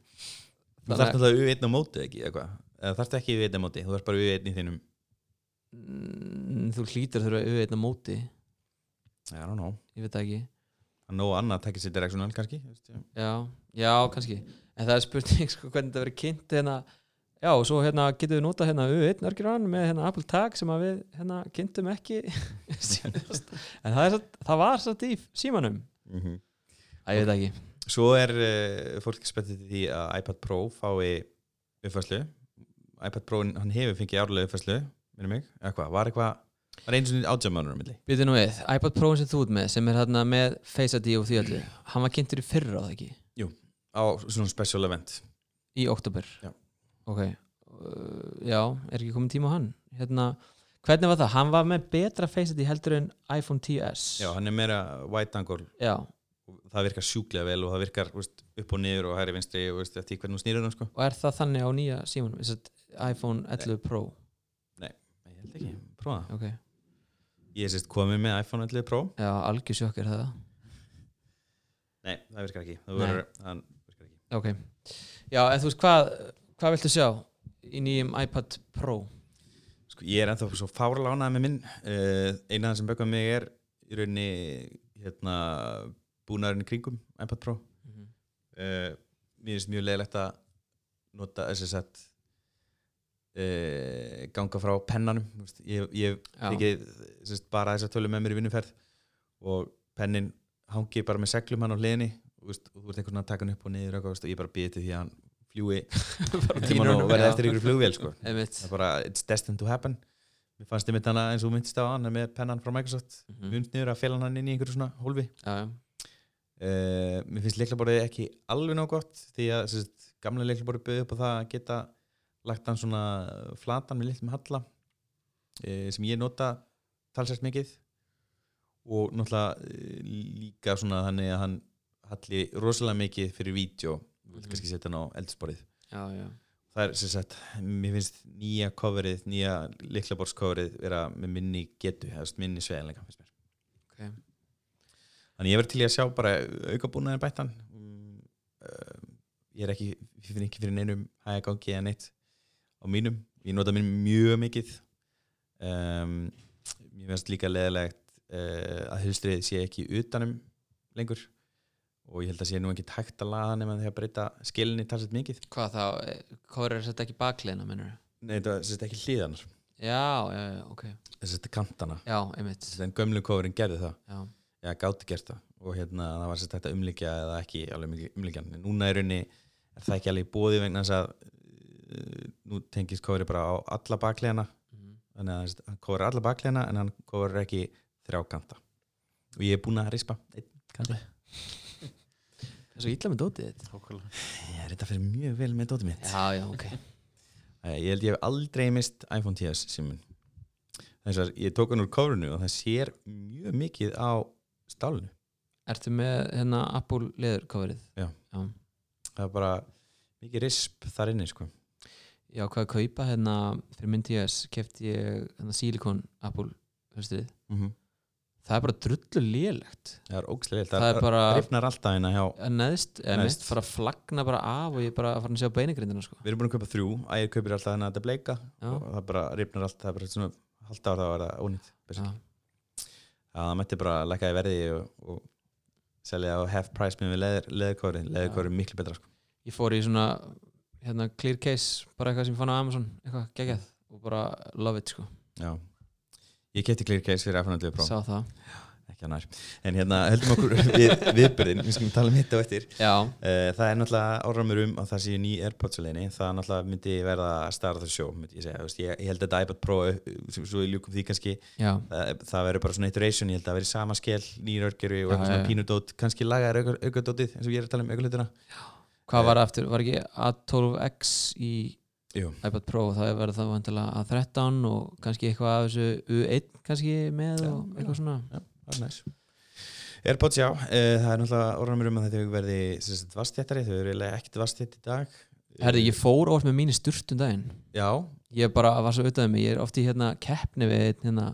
Þú að- alltaf U1 á móti ekki eitthvað eða þarft ekki U1 á móti, þú þarft bara U1 í þínum. Mm, þú hlýtur að þurfa auðvitað móti. I don't know, ég veit ekki að nóg annað tekja sér directional kannski já. já, kannski. En það er spurning sko, hvernig það verið kynnt hérna. Já og svo hérna getum við nota hérna U1 örgjurinn með hérna Apple Tag sem að við hérna kynntum ekki. En það, satt, það var satt í símanum. Mhm. að ég veit ekki. Svo er uh, fólk spenntið til því að iPad Pro fái uppfærslu. iPad Pro, hann hefur fengið árlega uppfærslu minnum mig, eða hvað, var eitthvað var einu svona átjámanur á milli. Býtu nú við, iPad Pro sem þú ert með sem er hérna með Face ID og því allir hann var kynntur í fyrra á það ekki? Á svona special event. Í oktober Já. ok, uh, já, er ekki komin tíma á hann? Hérna, hvernig var það? hann var með betra Face ID heldur en iPhone 10s Já, hann er meira wide angle. Já, og það virkar sjúklega vel og það virkar veist, upp og niður og hæri vinstri og veist, eftir hvernig þú snýrur hann sko. Og er það þannig á nýja símanum? Is it iPhone 11 Pro? Nei, ég held ekki, prófa það. Ok, Ég sérst komið með iPhone 11 Pro. Já, algjör sjokk er það. Nei, það virkar ekki. Það verður, hann virkar ekki. Ok, já, en þú veist hvað hvað viltu sjá í nýjum iPad Pro? Sko, ég er ennþá svo fárlánað með minn. Uh, Eina það sem bökkað mig er í rauninni hérna, búnaðurinn kringum iPad Pro. Mhm. uh, Mér finnst mjög leiðilegt að nota þess uh, ganga frá pennanum veist, Ég ég ekki sest, bara þess að tölu með mér í vinnuferð og pennin hangi bara með seglum hann á hliðinni og, veist, og þú ert einhvern veginn að taka hann upp og niður og, eitthvað, veist, og ég bara býti því að hann fljúi tíman og verði eftir ykkur flugvél sko. Einmitt. það er bara, it's destined to happen mér fannst ég mitt hana eins og myndist á hann með pennan frá Microsoft, Mhm. mjönd niður að fela hann inn í einhverju svona hólfi já, já. uh, mér finnst leiklaborðið ekki alveg nóg gott því að sérst, gamla leiklaborðið bauði upp á það að geta lagt hann svona flatan með litlum halla uh, sem ég nota talsvægt mikið. Og náttúrulega uh, líka svona þannig að hann halli rosalega mikið fyrir vídeo. Vilt Mhm. kannski setja hann á eldsporið. Það er sem sagt, mér finnst nýja coverið, nýja liklaborðskoverið vera með minni getu, minni sveðanleika finnst mér. Ok. þannig ég verð til að sjá bara aukabúnaðin bættan. Um, ég er ekki ég finn ekki fyrir neinum hæga gangi eða neitt á mínum, ég nota minn mjög mikið. Um, mér finnst líka leðilegt uh, að hilstrið sé ekki utanum lengur. Og ég held að sé nú ekki tækt að nema því að breyta skilinni talsett mikið. Hvað þá, eh, hvað er þetta ekki bakleina mennur Nei, þetta er ekki hlýðanar já, já, já, ok. Þessi þetta kantana. Já, einmitt. Þessi en gömlu kofurinn gerði það. Já, Já, gátti gert það. Og hérna það var þetta umlíkja eða ekki alveg umlíkjan En Núna er rauninni er það ekki alveg bóði vegna þess að nú tengist kofurinn bara á alla baklegana Mhm. Þannig að hann kofur alla baklegana en hann kofur ekki þrjá kanta. Og ég er búinn að rispa einn kanti það er svo illa með dótið Nákvæmlega. Ég er þetta fyrir mjög vel með dótið mitt. Já, já, ok. Æ, Ég held ég hef aldrei mist iPhone 10s símun Þess að ég tók hann úr kofrunu og það sér mjög mikið á stálinu. Ertu með hérna Apple leður coverið Já. já, Það er bara mikið risp þar inni sko ég ákvað að kaupa hérna fyrir minn TS kefti ég hérna Silicon Apple höstuð. mm það er bara drullu lélegt það er ógslega það er bara rifnar alltaf hérna hjá að neðst, eða Neðst. mist fara að flagna bara af og ég bara að fara að sjá beinigrindina sko. við erum búin að kaupa þrjú, ægir kaupir alltaf hérna þetta bleika Já. og það bara rifnar alltaf það er bara svona halda ára það var það ónýtt að það mætti bara lækka í verði og, og selja á half price með leður, leðurkóri leðurkóri er miklu betra sko. ég fór í svona hérna, clear case, bara eitthvað sem ég fann á Amazon eitthvað geggjað og bara love it sko. Já. ég kefti clear case fyrir 11 Pro. Sá það. Ekki að nær. En hérna höldum okkur við viðbyrðin við skulum tala um hitt á eftir. Já, Eh, það er náttúrulega áramur um að það séu ný Airpods leiðinni, það náttúrulega myndi verða Star of the Show, myndi ég segja. Ég, ég held að þetta iPod Pro, eh, svo við ljúkum því kannski já, það, það verður bara svona iteration, ég held að það verður sama skell nýjur örgeri og Já, eitthvað svona já. pínudót kannski lagaðar aukadótið eins og ég er að tala um aukahlutina hvað var aftur, var ekki A12X í Jú, iPad Pro? Það verður það vantilega A13 og kannski eitthvað af þessu U1 kannski með Já, og eitthvað svona. Það er næs Airpods já, eh, það er náttúrulega áramur um að þetta verði vastjættari, þau eru ekkert vastjætt í dag. Herði, ég fór orð með mínu sturtum daginn. Já, ég bara var svo auðvitað mig, ég er oft í hérna keppni við einn hérna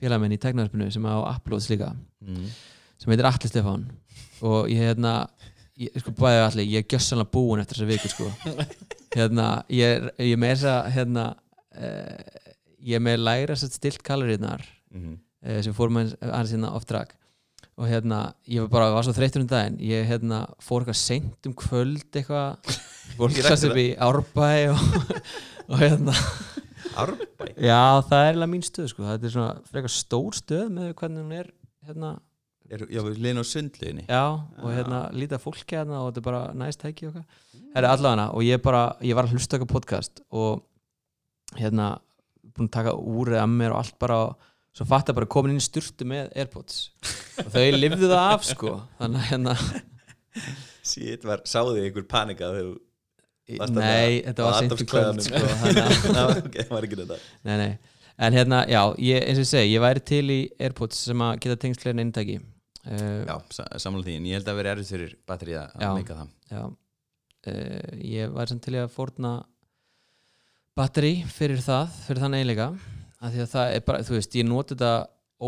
félagmenn í tegnarspinu sem á uploads líka mm. sem heitir Atli Stefán. Og ég hérna ég, sko bæði allir, ég er gjössanlega búin eftir þessa viku sko. Hérna, ég er, ég með þessa hérna uh, ég er með læra sett stilt kaloríðnar Mm. uh, sem fórum aðeins aðeins hérna off track. Og hérna, ég var bara, var svo þreyttur um daginn. Ég hérna fór eitthvað seint um kvöld eitthvað, fór rækti upp í Árbæ og, og hérna. Árbæ? Já, það er eiginlega mín stöð sko. þetta er svona frekar stór stöð með hvernig hún er hérna, er, Já, við liðin á sundliðinni. Já, og hérna lítið fólki hérna og þetta er bara næst tæki hvað Það er allavega og ég bara, ég var að hlusta eitthvað podcast og hérna búin að taka úrið að mér og allt bara svo fatt að bara komin inn í sturtu með Airpods. Og þau lifðu það af sko. Þannig að hérna. Sýtt var, sáði einhver panika þegar þú nei, þetta var seint í kvöld sko, ok, það var ekki þetta. Nei, nei, en hérna, já, ég, eins og ég segi, ég væri til í Airpods sem að geta tengst fleiri en eintæki. uh, Já, sa sammála því, en ég held að vera erfið fyrir batteri að Já. að meika það. já. Uh, ég væri samt til í að fórna batteri fyrir það, fyrir þann eiginleika af því að það er bara, þú veist, ég noti þetta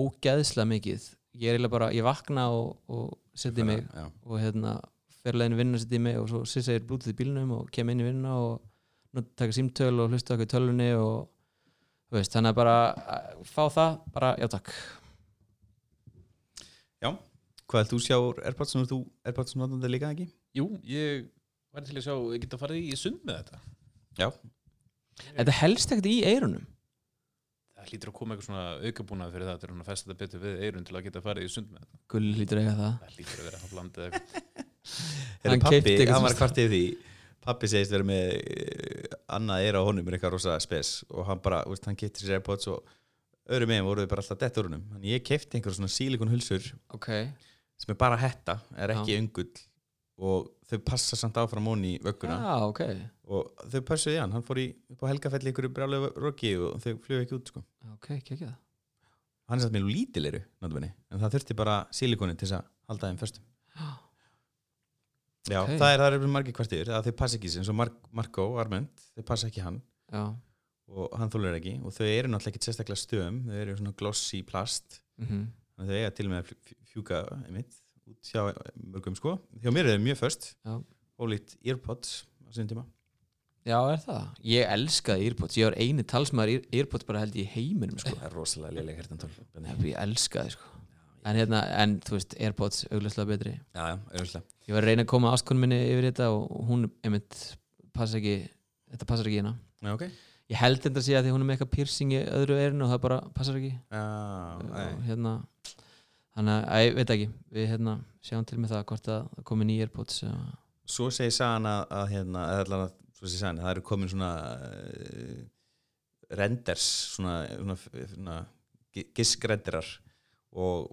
ógeðslega mikið. Ég er eiginlega bara, ég vakna og, og setja í mig Já, og hérna fer leiðin vinna setja í mig og svo sissa ég blútið í bílnum og kem inn í vinna og nú taka símtöl og hlusta okkur tölunni og þú veist, þannig að bara að fá það, bara já takk Hvað held þú sjá Airpods og þú Airpods notandi líka ekki? Jú, ég var til að sjá, ég geta farið í sund með þetta. Já, Þetta helst ekkert í eyrunum. Það hlýtur að koma eitthvað svona aukabúnað fyrir það til að festa þetta betur við eirun til að geta farið í sund með þetta. Gulli hlýtur eiga það. Það hlýtur að vera að blanda eitthvað. Hann pappi, hann var kvart yfir því Pappi segist vera með uh, annað eira á honum er eitthvað rosa spes og hann bara, hann kefti sér Airpods og öðru meginn voru þau bara alltaf dett úr honum. Þannig ég kefti einhver svona sílikon hulsur Ok, sem er bara hetta, er ekki öngull og þau passa samt áfram honi í vögguna. Já, ok. Og þau passuði hann, hann fór í, upp á helgafell í einhverju brjálega roki og þau flögu ekki út sko. Ok, það hann er satt með lítileiru náttúrulega, en það þurfti bara sílikonin til þess að halda þeim föstum. Já, Ok. það er, það er margir kvartir að þau passa ekki sem Marko Arment, þau passa ekki hann. Já, og hann þólar ekki og þau eru náttúrulega ekki sérstaklega stöðum þau eru svona glossy plast. Mhm. Þannig að þau eiga til með að fj- fjúka einmitt, út hjá mörgum sko. Hjá mér er þau mjög föst. Já. ólíkt Earpods á sinni tíma. Já, er það? Ég elskaði Earpods, ég var eini talsmaður Ear- Earpods bara held ég í heiminum sko. það er rosalega lélega hertantól já, Ég elskaði sko. en, hérna, en þú veist, Airpods auglustlega betri. Já, auðvitað Ég var að reyna að koma áskonum minni yfir þetta og hún, einmitt, passa ekki þetta passar ekki hérna já, ok Ég held þetta að segja að því hún er með eitthvað piercing í öðru erinu og það bara passar ekki. Já, hérna þannig að, ég veit ekki. Við hérna sjáum til með það hvort að það komi Airpods eða- svo segir sagan að, að hérna, að, svo segir sagan, það eru komin svona uh, renders svona, svona, svona gi- giskrenderar og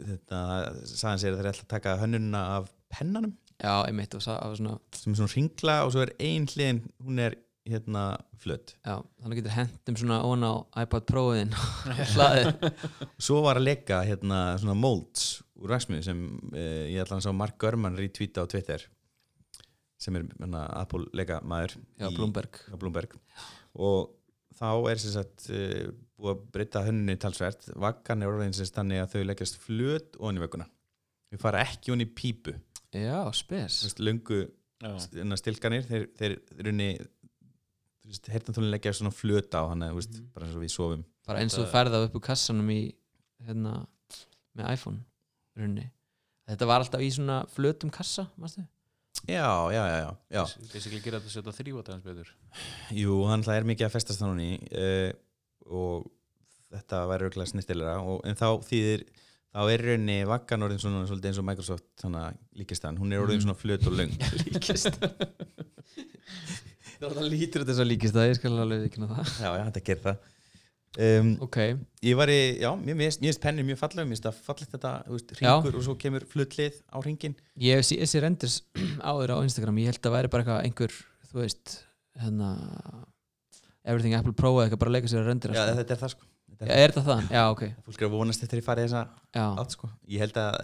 þetta, sagan segir að þeir ætla að taka hönnunna af pennanum. Já, einmitt og á svona, sem er svona ringla og svo er ein hliðin hún er hérna flött já, þannig getur hendum svona ón á iPad Pro-in svo var að leika hérna svona molds úr vaksmiðu sem uh, ég ætla að sá Mark Görman retweeta á Twitter sem er hana, Apple leika maður já, Bloomberg. Á Bloomberg. Og þá er sem sagt uh, búið að breyta hönnu talsvert. Vakkan er orðin sem sagt þannig að þau leggjast flöt og í vögguna þau fara ekki onni pípu. Já, spes. Já. st- stilkanir þeir, þeir runni heyrnatólin leggja svona flöta á hann mm Mhm. bara eins og við sofum bara eins og þú færði það upp úr kassanum í hérna, með iPhone runni. þetta var alltaf í svona flötum kassa, mástu? já, já, já, já, basically gera þetta að setja þrývata hans betur Jú, hann er mikið að festast hann í uh, og þetta væri auðvitað snirtilega og, en þá þýðir þá er rauninni vakkan orðin svona svolítið eins og Microsoft þannig að líkist hann, hún er orðin Mm. svona flöt og löng. Líkist það lítur þetta svo líkist það, ég skal alveg ekki það. Já, já, þetta gerir það. Um, ok, Ég var í, já, mér finnst pennir mjög fallega, mér finnst það fallegt þetta, þú veist, ringur og svo kemur flutlið á ringin ég hef sé- þessi renders áður á Instagram, ég held að væri bara eitthvað einhver, þú veist hérna everything Apple Pro eða eitthvað bara að leika sér að rendera Já, sko. þetta er það sko þetta er, er þetta þann? Já, ok. Fólk er að vonast eftir að fara í þessa átt sko. Ég held að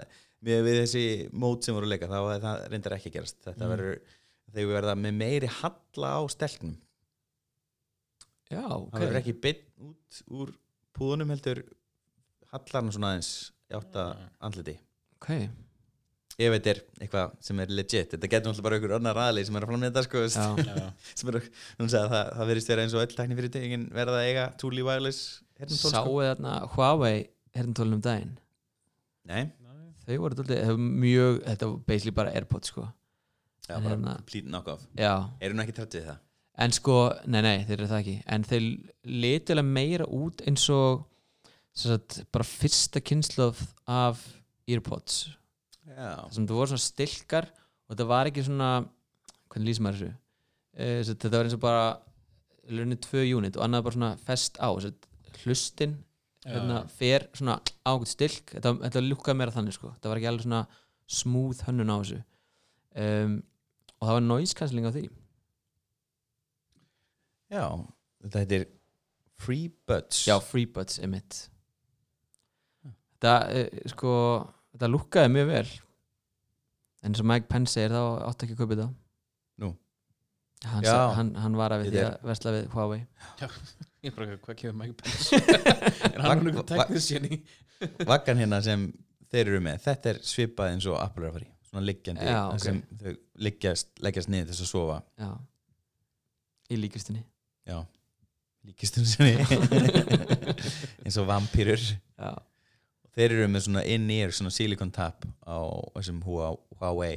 með við þessi mót sem voru leika þá er það reyndar ekki að gerast. Þetta Mm. verður, þegar við verða með meiri halla á stelknum já, Það ok. verður ekki beinn út úr púðunum heldur hallarn svona aðeins átta andliti. Ok, Ef þetta er eitthvað sem er legit Þetta getur náttúrulega bara einhver annar aðli sem er að framlega þetta sko já, Já. sem er, að það, það verðist vera eins og öll tækni fyrir verða að eiga truly wireless. Sáu þarna Huawei herntólunum daginn? Nei, þau voru það var mjög þetta var basically bara Airpods sko. Já, bara Hérna. complete knock-off. Já, Eru nú ekki trætt við það? en sko, nei nei, þeir eru það ekki. En þeir litilega meira út eins og sem sagt, bara fyrsta kynsluð af þar sem það voru svona stilkar og þetta var ekki svona hvernig lýsum maður þessu? Eh, sem sagt, þetta var eins og bara lörnið tvö unit og annað bara svona fest á sem sagt, hlustin hérna, fer svona á einhvern stilk. Þetta, þetta lukkaði meira þannig sko. Þetta var ekki alveg svona smooth hönnun á þessu. Um, og það var noise cancelling á því. Já þetta heitir Free Buds. Já, FreeBuds er mitt þetta uh, sko þetta lukkaði mjög vel. En eins og Mike Pence segir þá átti ekki að kaupa þetta. Nú. hann, Já. hann, hann var að við því að versla við Huawei Ég er bara, hvað kemur Mike Pence? er hann Vak- nú teknisjén í? Vaggan hérna sem þeir eru með Þetta er svipað eins og Apple er að fara í Svona liggjandi Já, ok. sem þau liggjast, leggjast niður þess að sofa. Já. Í líkistinni Já, líkistum sinni eins og vampýrur já, Þeir eru með svona in-ear svona silicon tap á þessum Hua- Huawei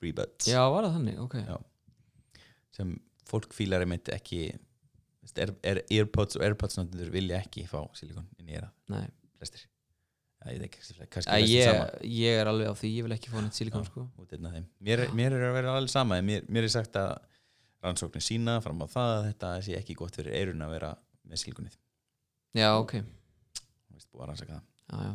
FreeBuds já var það þannig, ok. Já. sem fólk fílar einmitt ekki er, er Earpods og Airpods notendur vilja ekki fá silikon inn í eira Nei. flestir. Ég ég, sama. ég er alveg á því, ég vil ekki fá neitt silikon sko. mér, er- mér er að vera alveg sama mér, mér er sagt að rannsóknir sína fram á það að þetta sé ekki gott fyrir eirun að vera með silikonið. Já, ok. Að já, já.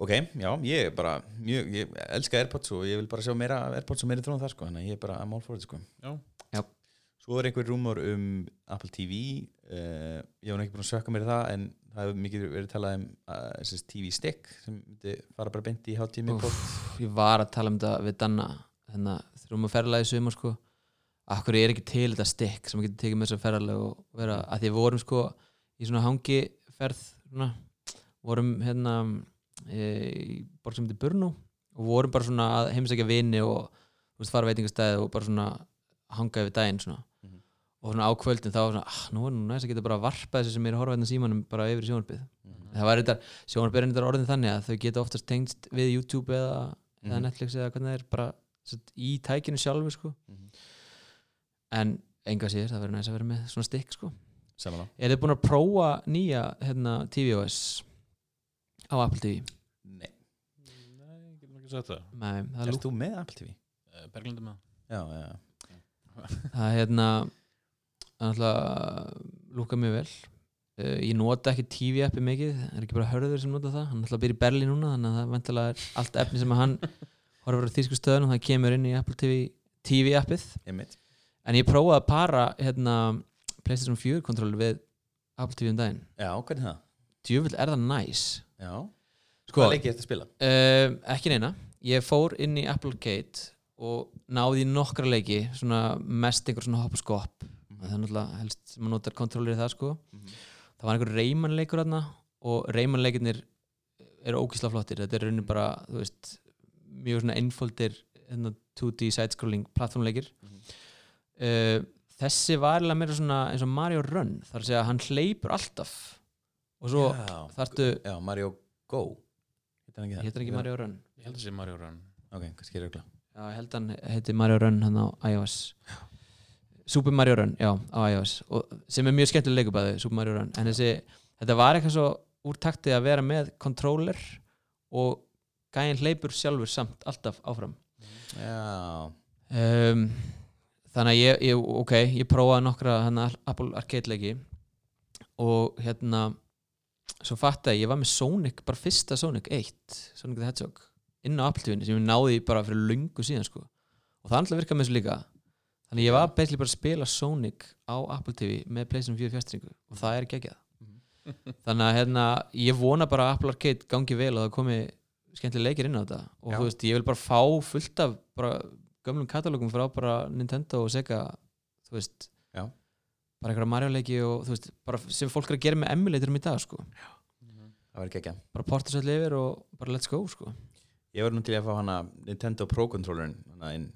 ok, já, ég er bara mjög, ég elska Airpods og ég vil bara sjá meira af Airpods og meira þróun þar sko, þannig að ég er bara I'm all for it sko. Já. Svo er einhver rúmur um Apple TV uh, ég var nú ekki búin að sökka mér það en það hefur mikið verið talað um uh, þessi TV stick sem myndi fara bara beint í hátími Úff, ég var að tala um þetta við Danna þannig að að ferðlega í sumar sko Akkur er ekki til þetta stikk sem getur tekið með þess að ferðalega og vera, að því vorum sko í svona hangiferð svona, vorum hérna e, í borg sem heitir Brno og vorum bara svona að heimsækja vini og veist, fara veitingastæði og bara svona hanga yfir daginn svona. Og svona á kvöldin þá var svona, ah, nú er nú næst að geta bara varpað þessu sem er að horfa hérna símanum bara yfir í sjónarbið það var þetta, sjónarbyrðin þetta orðin þannig að þau geta oftast tengst við YouTube eða, eða Mhm. Netflix eða hvernig það er bara satt, í tækinu sjálfu sko. Mhm. en enga sér, það verður næst að vera með svona stikk sko. Er þið búin að prófa nýja hérna, tvOS á Apple TV? Nei, Nei, ég get nú ekki sagt það. Nei, það, erst þú með Apple TV? Eh, Berglindi með. Já, já, já það er hérna er alltaf lúka mjög vel uh, ég nota ekki TV appi mikið það er ekki bara hörður sem nota það hann er alltaf að byrja í Berlín núna þannig að það vantilega er allt efni sem hann horfur á þýsku stöðun og það kemur inn í Apple TV TV appið Einmitt. En ég prófaði að para hérna, PlayStation 4 kontról við Apple TV um daginn Já, hvernig það? Djöfull er það næs Já, Sko, hvað leikið þetta að spila? uh, ekki neina Ég fór inn í Applegate og náði nokkra leiki svona mest einhver svona hopp og skopp. Það er náttúrulega helst sem maður notar kontrólir það sko. Mhm. það var einhver Rayman leikur þarna og Rayman leikirnir eru ókísla flottir. Þetta er raunin bara, þú veist mjög svona einfóldir hérna, 2D side-scrolling plattformleikir Mhm. uh, þessi var eiginlega meira svona eins og Mario Run þar að segja að hann hleypur alltaf. Og svo já, þarftu já, Mario Go. Heitir hann ekki það? hann ekki Mario Run? Ég held að sé Mario Run. Ok, kannski er ögla já, ég held hann heiti Mario Run hann á iOS Super Mario Run, já, á iOS. Og, sem er mjög skemmtileg leikubæði, Super Mario Run. En þessi, þetta var eitthvað svo úr taktið að vera með controller og gæinn hleypur sjálfur samt alltaf áfram. Já, um, þannig að ég, ég ok, ég prófaði nokkra hana, Apple Arcade leiki og hérna svo fattaði ég, ég var með Sonic bara fyrsta Sonic 1 Sonic the Hedgehog inn á Apple TV-ni sem ég náði bara fyrir lungu síðan sko. Og það alltaf virkaði með þessu líka þannig ég var basically bara að spila Sonic á Apple TV með PlayStation 4 fjastringu og það er geggjað. Þannig að hérna, ég vona bara að Apple Arcade gangi vel og það komi skemmtilega leikir inn á þetta. Og Já. þú veist, ég vil bara fá fullt af bara gömlum katalógum frá bara Nintendo og Sega þú veist. Já. bara einhverja Mario leiki og þú veist, bara sem fólk er að gera með emulatorum í dag sko, það ekki ekki bara porta sér yfir og bara let's go sko. Ég nú til að fá hana Nintendo Pro Controllerin hana inn,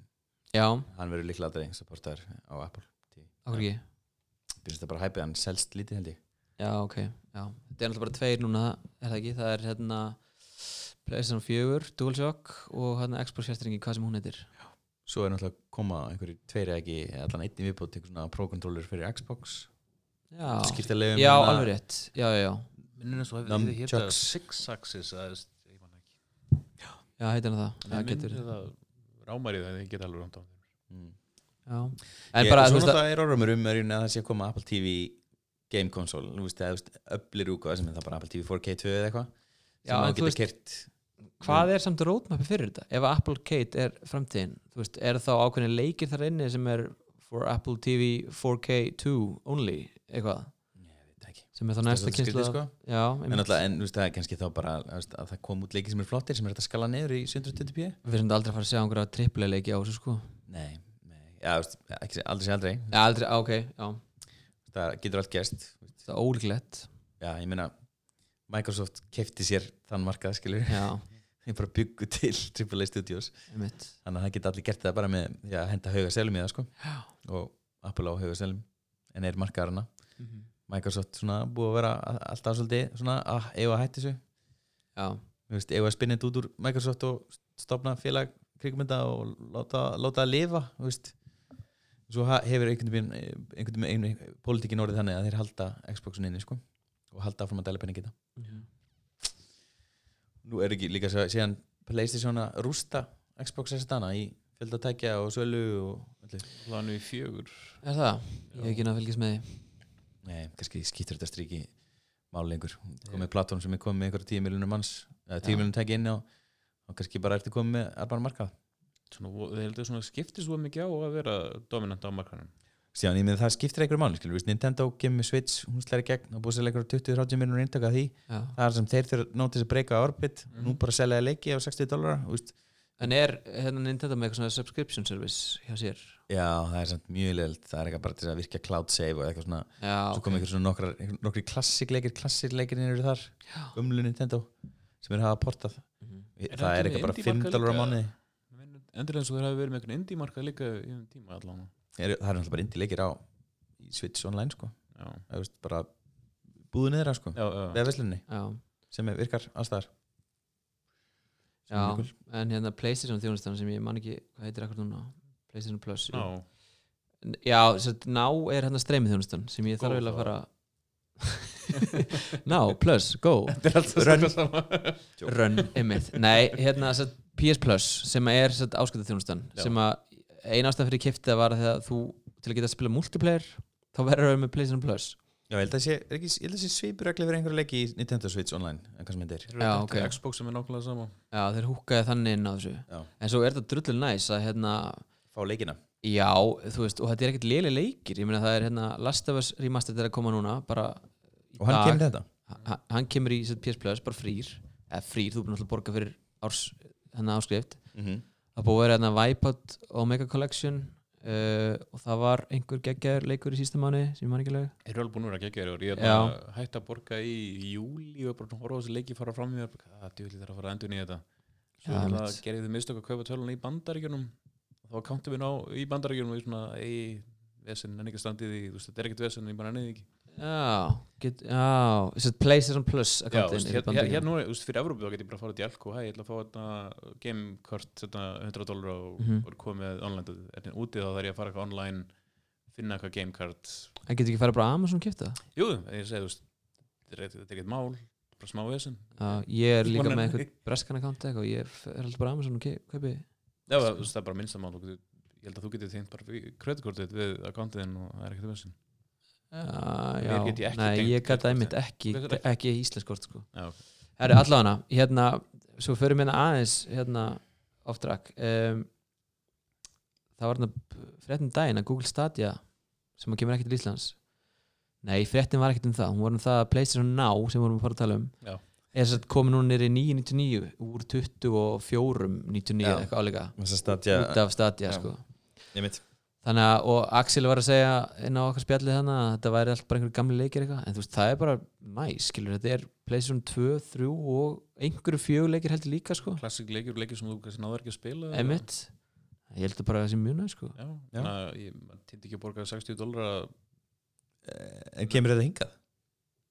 já, hann verður líklega aldrei supportar á Apple TV. okkur ekki? Býrst það bara hæpið, hann selst lítið held ég. Já, ok, já, þetta er náttúrulega bara tveir núna er það ekki, það er hérna PlayStation 4, DualShock og hérna Xbox fjastringi, hvað sem hún heitir. Svo er náttúrulega að koma einhverju tveiri ekki allan einn í viðbót einhver svona Pro Controller fyrir Xbox. Já, já alveg rétt. Já, já, já, og hefði Nunchucks. þið Axis að ég man ekki. Já, heitir hann það? Já, getur, það rámarið að þið geta alveg rámt á mm. já. En Ég- bara, Svo þú veist að náttúrulega er orðumur um að það sé að koma Apple TV Game Console, þú veist, veist, öflir úka sem er það bara Apple TV 4K2 eða eitthvað Já, sem þú geta kert hvað er samt roadmapi fyrir þetta? Ef að Apple Kate er framtíðin þú veist, er þá ákveðin leikir þar inni sem er for Apple TV 4K2 only eitthvað Ég veit það ekki sem er þá er næsta skrítið, sko. En, alltaf, en þú veist, það er kannski þá bara veist, að það kom út leikir sem eru flottir sem er hægt að skala niður í 720p við erum aldrei að fara að sjá einhverja triple leiki á þessu sko. Nei, nei, já, þú veist, ekki, aldrei sé aldrei. Já, aldrei, ok, já, það getur allt gerst. Það er ólíklegt. Já, ég meina Microsoft kefti sér þann markað skilur ég bara byggu til AAA Studios. Þannig að það geta allir gert það bara með já, að henda hauga selum í það sko. Já, og Apple á hauga selum en er markaðarna Mhm. Microsoft svona búið að vera alltaf svolítið svona að eiga að hætti þessu. Já, Þú veist, eiga að spinna þetta út úr Microsoft og stopna félag krigmynda og láta, láta það lifa þú veist. Svo ha- hefur einhvern veginn einhvern veginn einhvern, pólitíkin orðið þannig að þeir halda Xboxun inni sko og halda áfram að dæla í þetta. Mhm. nú er ekki líka svo- síðan Playstation að rústa Xbox S-dana í fjöldatækja og sölu og öllu. Planu í fjögur. Er það, ég hef ekki náð að fylgjast með því Nei, kannski skýtur þetta stríki máli lengur komið platform sem er komið með einhverja tíu miljonum manns tíu Já. miljonum tæki inni og, og kannski bara ertu komið með alban markað Svona, þeir heldur svona skiptist svo mikið á að vera dominant á markanum síðan ég með það skiptir einhverju máli skilur, Nintendo með Switch, hún slæri gegn og búið sér einhverja 20-30 miljonur eintaka því já. það er sem þeir þurfa þess að breyka orbit Mhm. nú bara selja leiki á 60 dólar en er hérna Nintendo með eitthvað svona subscription service hjá sér? Já, það er samt mjög leilt það er eitthvað bara til að virka cloud save og eitthvað svona. Já, svo kom einhver svona nokkrar, nokkri klassikleikir klassirleikir eru þar, umlu Nintendo sem er hafa portað. Mhm. Er það það er ekki eitthvað bara 5 indie-markað dólar á mánuði. Endur eins og þeir hafi verið með einhvern indie markað líka í um tíma allan er, það er náttúrulega bara indie leikir á í Switch online sko. Já, það er bara búðu niður sko já, já. við veslunni já, sem er, virkar Sem er já. en hérna Playstation þjónustan sem ég man ekki hvað heitir akkur núna Playstation Plus jú. Já. ná er hérna streymið þjónustan sem ég þarf eiginlega að fara ná, plus, go Þetta er alltaf Run. run, einmitt nei, hérna sett, PS Plus sem er áskölda þjónustan Já. sem að eina ástæð fyrir kiftið var að þú til að geta að spila multiplayer þá verður það með PlayStation Plus já, ég held að sé, er ekki, ég held að sé svipurregli fyrir einhverju leiki í Nintendo Switch online en hvað sem þetta er Já, ok. Xbox sem er nákvæmlega sama. Já, þeir húkaði þannig inn á þessu. Já. en svo er þetta drullur næs að hérna fá leikina. Já, þú veist, og þetta er ekkert léli leikir. Ég meina það er hérna Last of Us remastered er að koma núna bara í og hann dag. kemur þetta? Ha- hann kemur í PS Plus, bara frýr. Eða frýr, þú er búin að borga fyrir árs hennar áskrift. Mm -hmm. það búið að vera hérna Wipeout Omega Collection uh, og það var einhver geggjar leikur í sísta mánu sem ég man ekki Þeir eru alveg búin að vera geggjaður í ár. Ég er Já. bara hægt að borga í júli og bara horfa á þessi leiki fara fram í mér. Það djúli þarf að fara að endur nýja þetta. Svo Já, ja, gerði þið mistök að kaupa töluna í bandaríkjunum. Þá kántum við ná í bandaríkjunum og ég svona, ei, vesen, en ekki standið í, þú veist, þetta er ekkert vesen, ég bara ennið ekki. Já, get, já, þess að PlayStation Plus akkantinn veist, í hér, hér, Bandaríkjunum. hér nú, veist, fyrir Evrópu þá get ég bara að fara til Elko, hæ, ég ætla að fá þetta gamekort, þetta 100 dólar og, Mhm. og komið online, er úti þá þarf ég að fara eitthvað online, finna eitthvað gamekart. Það getur ekki farið bara á Amazon og kipta það Jú, ég segi, þú veist, þetta er- er ekkert mál, bara smá vesen. Já, ég er líka með eitthvað breskan account eitthvað og ég er alltaf bara á Amazon og kaupi Já, það er bara minnsta mál, þú getur, ég held að þú getur tengt bara kreditkortið við akkantiðin og það er ekkert vesen. Já, Mér já, ég nei, tengt ég gæti einmitt ekki, ekki íslenskort sko. Já, Herri, allavega, hérna, svo förum hérna aðeins, hérna, off track. Um, það var hérna fréttin daginn að Google Stadia sem að kemur ekki til Íslands. Nei, fréttin var ekkert um það, hún var um það að PlayStation Now sem við vorum að fara að tala um Já. er þess að komið núna nýri 9.99 úr 24.99 Já. eitthvað áleika út af Stadia sko. Ég mitt Þannig að, og Axel var að segja inn á okkar spjallið þannig að þetta væri alltaf bara einhverju gamli leikir eitthvað, en þú veist, það er bara næs, skilur, þetta er PlayStation 2, 3 og einhverju fjögur leikir heldur líka, sko, klassik leikir, leikir sem þú kannski náður ekki að spila. emitt ég held að bara það sé mjög næs, sko Já, Já. já. ég týndi ekki að borga 60 dólar að, Eh, en kemur þetta hingað?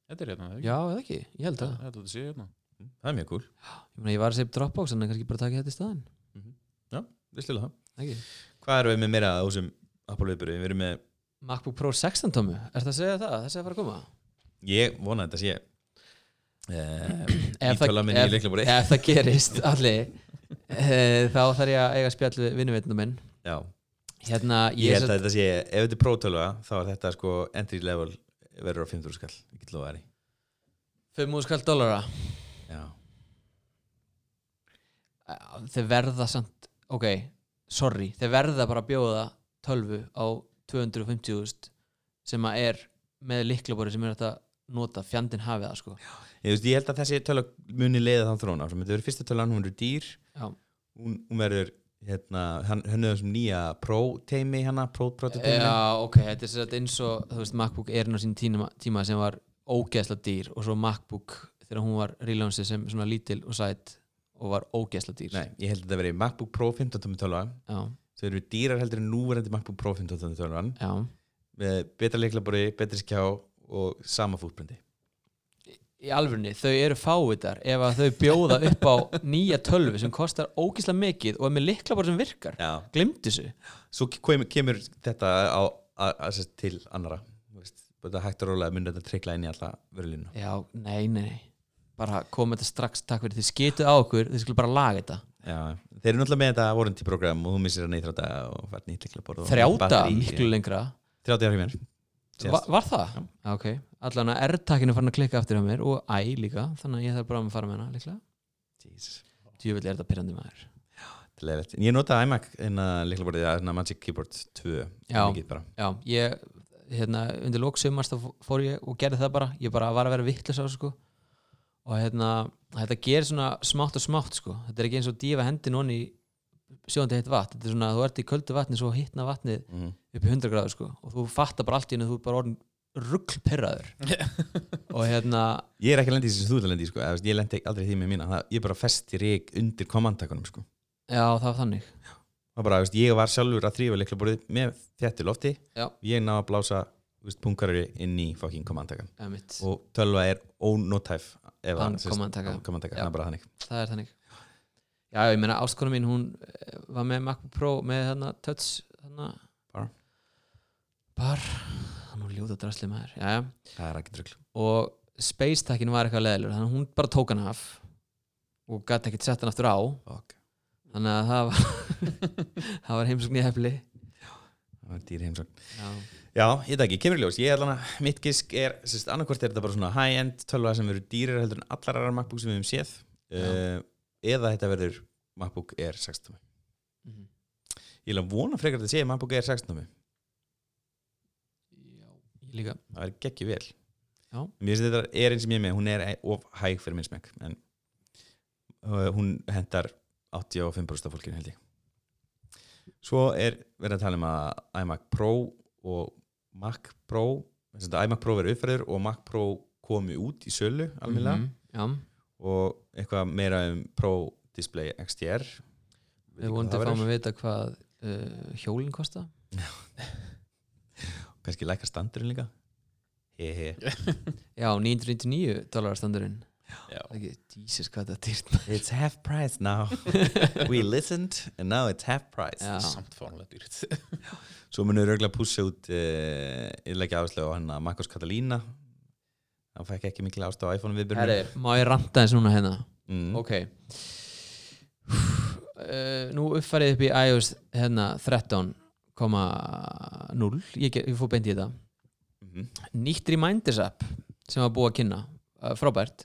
þetta er hérna, eða ekki? Já, eða ekki, ég held það Þetta sé hérna. það er mjög cool Ég meina, ég var að segja upp Dropbox, en kannski bara taka þetta í það ekki? hvað erum við með meira á þessum Apple-viðbyrði við erum með MacBook Pro 16 tómu, er það að segja það? Þessi að fara að koma? ég vona þetta sé Ef það- ítöla minni í ef- leiklabúri Ef það gerist, allir eh, þá þarf ég að eiga spjall við vinnuveitnum minn. Já. Hérna, ég ég, held að þetta sé ef þetta er prótölva þá er þetta sko entry level verður á 500 skall ég get lofa þær í. 5 skall dollara? Já. Þeir verða samt ok, sorry, þeir verða bara að bjóða tölvu á 250.000 sem að er með liklabori sem er að nota fjandinn hafið það sko. Ég, veist, ég held að þessi tölu muni leiða þann þróna þetta verður fyrsta tölan, hún verður dýr. Já. hún, hún verður hérna, henni þessum nýja pro-teimi hana, pro-prototeimi Já, ok, þetta er sér að eins og þú veist, MacBook inn á sín tíma, tíma sem var ógeðsla dýr og svo MacBook þegar hún var relaunsi sem svona lítil og sætt og var ógeðsla dýr. Nei, ég held að þetta verði MacBook Pro 15 tómi tölva. Já, þau eru dýrar heldur en núverandi MacBook Pro 15 tómi tölvan já, með betra leiklabori, betri skjá og sama fútbrindi í alvörni, þau eru fávitar ef að þau bjóða upp á nýja tölvu sem kostar ógeðsla mikið og er með liklabori sem virkar. Glimti þessu. Svo kemur, kemur þetta á, að, að, að, til annara þetta hægt og rólega mun þetta trikla inn í alla vörulínu Já, nei, nei, nei. Bara koma þetta strax, takk fyrir, þið skitu á okkur þið skulle bara laga þetta Já, þeir eru náttúrulega með þetta warranty program og þú missir að neyþra þetta og fært nýtt leiklabor þrjáta miklu lengra? 30 ára í mér. Va, Var það? Já. Ok, allan að R-takkinu farin að klikka aftur á mér og I líka, þannig að ég þarf bara að fara með hana líklega. Djúvill er þetta pyrrandi maður. Leðilegt. Ég notaði iMac en að leiklaborið að Magic Keyboard 2 Já. Já, ég, hérna, undir lók sumars þá fór ég og gerði það bara. Ég bara var að vera vittlis á sko og hérna, þetta gerir svona smátt og smátt sko, þetta er ekki eins og dífa hendi nonni í sjóðandi heitt vatn þetta er svona, þú ert í köldu vatni svo hittna vatnið Mm. upp í 100 gráður sko og þú fattar bara allt í hennu, þú er bara orðin ruggl og hérna Ég er ekki að lendi í þessu sem þú ert að lendi í sko. Ég lendi aldrei því með mína það, ég bara festi rík undir komandakunum sko. já, það var þannig Það var bara, veist, ég var sjálfur að þrýfa leiklaborið með þéttu lofti Já. ég náði að blása veist, punkarri inn í fucking komandakan Emitt. og tölva er command-taka, Já. það það er þannig. Já, ég meina ástkona mín, hún eh, var með MacBook Pro með hérna touch hérna Bar. bar, nú ljóta drasli maður. Já, já. það er ekki drugl og Space Tackin var eitthvað leðilur þannig að hún bara tók hann af og gæti ekkert sett hann aftur á. Fuck. þannig að það var það var heimsókn í hefli það var dýri heimsókn. Já, Já, ég veit ekki, kemur ljós, ég ætla að mitt gisk er, sérst, annarkvort er þetta bara svona high-end tölva sem verður dýrir heldur en allar aðrar MacBook sem við hefum séð. Uh, eða þetta verður MacBook Air 16 Mhm. Ég vil að vona frekar að þetta sé MacBook Air 16 já ég líka. Það er geggju vel. Já. Mér finnst þetta er eins sem ég með, hún er of hæg fyrir minn smekk en uh, hún hendar 85% af fólkinu held ég. Svo er verið að tala um að iMac Pro og Mac Pro að iMac Pro verið uppfæður og Mac Pro komi út í sölu alveg Mhm, Já, og eitthvað meira um Pro Display XDR við það fáum verður. að vita hvað uh, hjólinn kosta. Kannski lækka standurinn líka. He he. Já, 999 dólar standurinn Já. Það ekki, Jesus, hvað þetta er dýrt it's half price now. We listened and now it's half price. Já, samt fárlega dýrt. Svo munur örgulega pússa út uh, innleggja áherslu á hann að Marcos Catalina. Hann fekk ekki mikil ást á iPhone herri, viðbjörnum má ég ranta eins núna hérna? Mm. Ok. Uh, Nú uppfærið upp í iOS hérna 13,0 ég, get- ég fór beint í þetta. Mhm. Nýtt Reminders app sem var búið að kynna. Uh, frábært